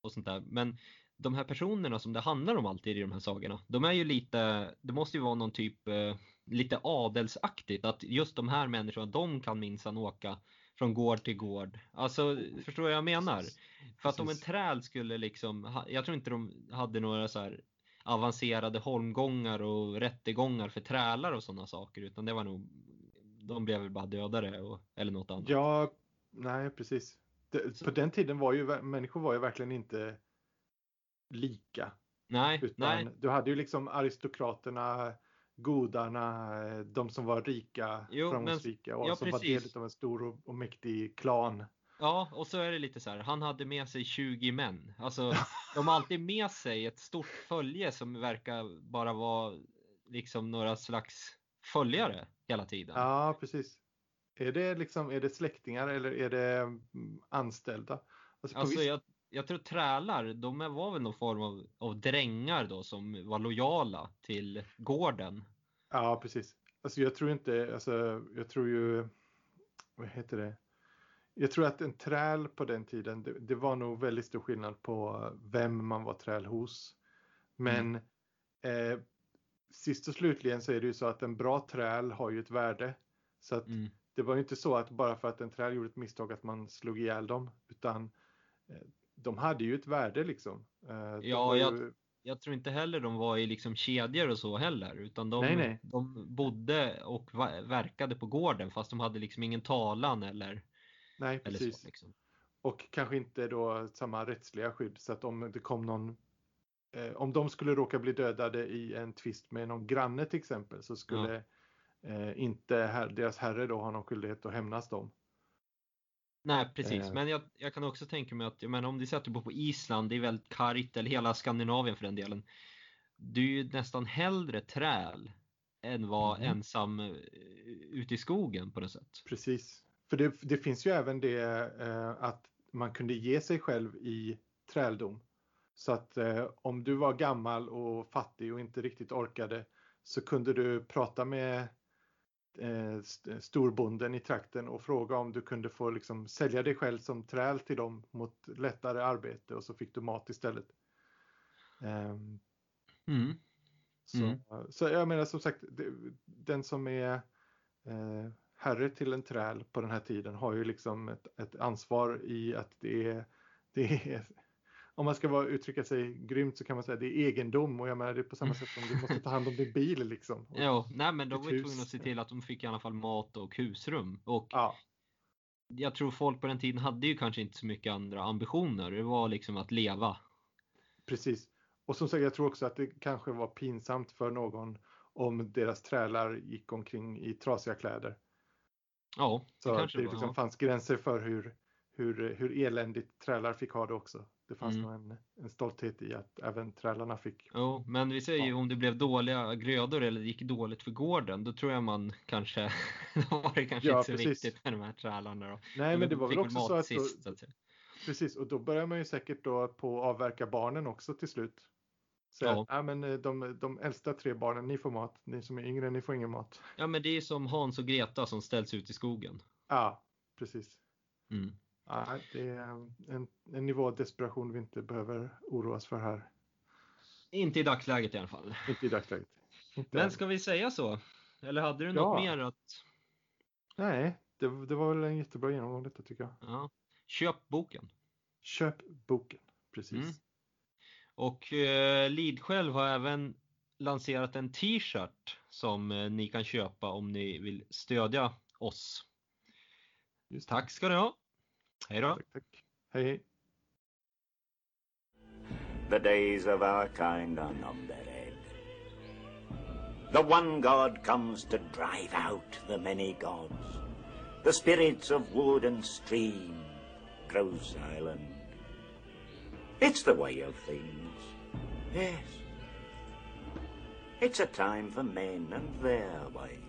och sånt där. Men de här personerna som det handlar om alltid i de här sagorna, de är ju lite, det måste ju vara någon typ eh, lite adelsaktigt att just de här människorna, de kan minsann åka från gård till gård. Alltså, förstår vad jag menar? För att om en träl skulle liksom, jag tror inte de hade några så avancerade holmgångar och rättegångar för trälar och sådana saker, utan det var nog, de blev väl bara dödare och, eller något annat. Ja, nej precis. Det, på den tiden var ju människor var ju verkligen inte lika. Nej, utan nej. Du hade ju liksom aristokraterna, godarna, de som var rika, jo, framgångsrika och ja, som precis. var del av en stor och, och mäktig klan. Ja, och så är det lite så här, han hade med sig 20 män. Alltså, de har alltid med sig ett stort följe som verkar bara vara liksom några slags följare hela tiden. Ja, precis. Är det liksom, är det släktingar eller är det mm, anställda? Alltså, alltså jag, jag tror trälar, de var väl någon form av, av drängar då som var lojala till gården. Ja, precis. Alltså jag tror inte, alltså jag tror ju, vad heter det? Jag tror att en träl på den tiden, det, det var nog väldigt stor skillnad på vem man var träl hos. Men mm. eh, sist och slutligen så är det ju så att en bra träl har ju ett värde. Så att mm. det var ju inte så att bara för att en träl gjorde ett misstag att man slog ihjäl dem, utan eh, de hade ju ett värde liksom. Eh, ja, ju... jag, jag, tror inte heller de var i liksom kedjor och så heller, utan de, nej, nej. de bodde och verkade på gården fast de hade liksom ingen talan eller Nej, eller precis. Så, liksom. Och kanske inte då samma rättsliga skydd så att om det kom någon eh, om de skulle råka bli dödade i en tvist med någon granne till exempel så skulle ja. eh, inte her deras herre då ha någon skyldighet att hämnas dem. Nej precis, eh. men jag, jag, kan också tänka mig att menar, om du sätter på, på Island, det är väldigt kargt, eller hela Skandinavien för den delen. Du är ju nästan hellre träl än vara mm. ensam uh, ute i skogen på något sätt. Precis, för det, det finns ju även det eh, att man kunde ge sig själv i träldom. Så att eh, om du var gammal och fattig och inte riktigt orkade så kunde du prata med eh, storbonden i trakten och fråga om du kunde få liksom, sälja dig själv som träl till dem mot lättare arbete och så fick du mat istället. Um, mm. Så, mm. så jag menar som sagt, den som är eh, herre till en träl på den här tiden har ju liksom ett, ett ansvar i att det är, det är om man ska vara, uttrycka sig grymt så kan man säga att det är egendom och jag menar det är på samma sätt som du måste ta hand om din bil liksom. Ja, nej men de var ju tvungna att se till att de fick i alla fall mat och husrum. Och ja. jag tror folk på den tiden hade ju kanske inte så mycket andra ambitioner. Det var liksom att leva. Precis. Och som sagt, jag tror också att det kanske var pinsamt för någon om deras trälar gick omkring i trasiga kläder. Ja, det så kanske det, det liksom ja. fanns gränser för hur, hur, hur eländigt trälar fick ha det också. Det fanns mm. nog en, en stolthet i att även trälarna fick. Jo, men vi säger ju om det blev dåliga grödor eller det gick dåligt för gården, då tror jag man kanske, då var det kanske ja, inte så precis. viktigt med de här trälarna då. Nej, men det var väl också så att, sist, då, att Precis, och då börjar man ju säkert då på att avverka barnen också till slut. Så ja. ja men eh, de, de äldsta tre barnen, ni får mat. Ni som är yngre, ni får ingen mat. Ja, men det är som Hans och Greta som ställs ut i skogen. Ja, precis. Mm. Ja, det är en, en nivå av desperation vi inte behöver oroas för här. Inte i dagsläget i alla fall. Inte i dagsläget. Inte men ska vi säga så? Eller hade du något mer att... Nej, det, det var väl en jättebra genomgång detta tycker jag. Ja. Köp boken. Köp boken, precis. Mm. Och eh, Lead själv har även lanserat en t-shirt som eh, ni kan köpa om ni vill stödja oss. Just tack ska ni ha. Hej då. Tack, tack. Hej, hej. The days of our kind are numbered. The one God comes to drive out the many gods. The spirits of wood and stream grow silent. It's the way of things. Yes. It's a time for men and their ways.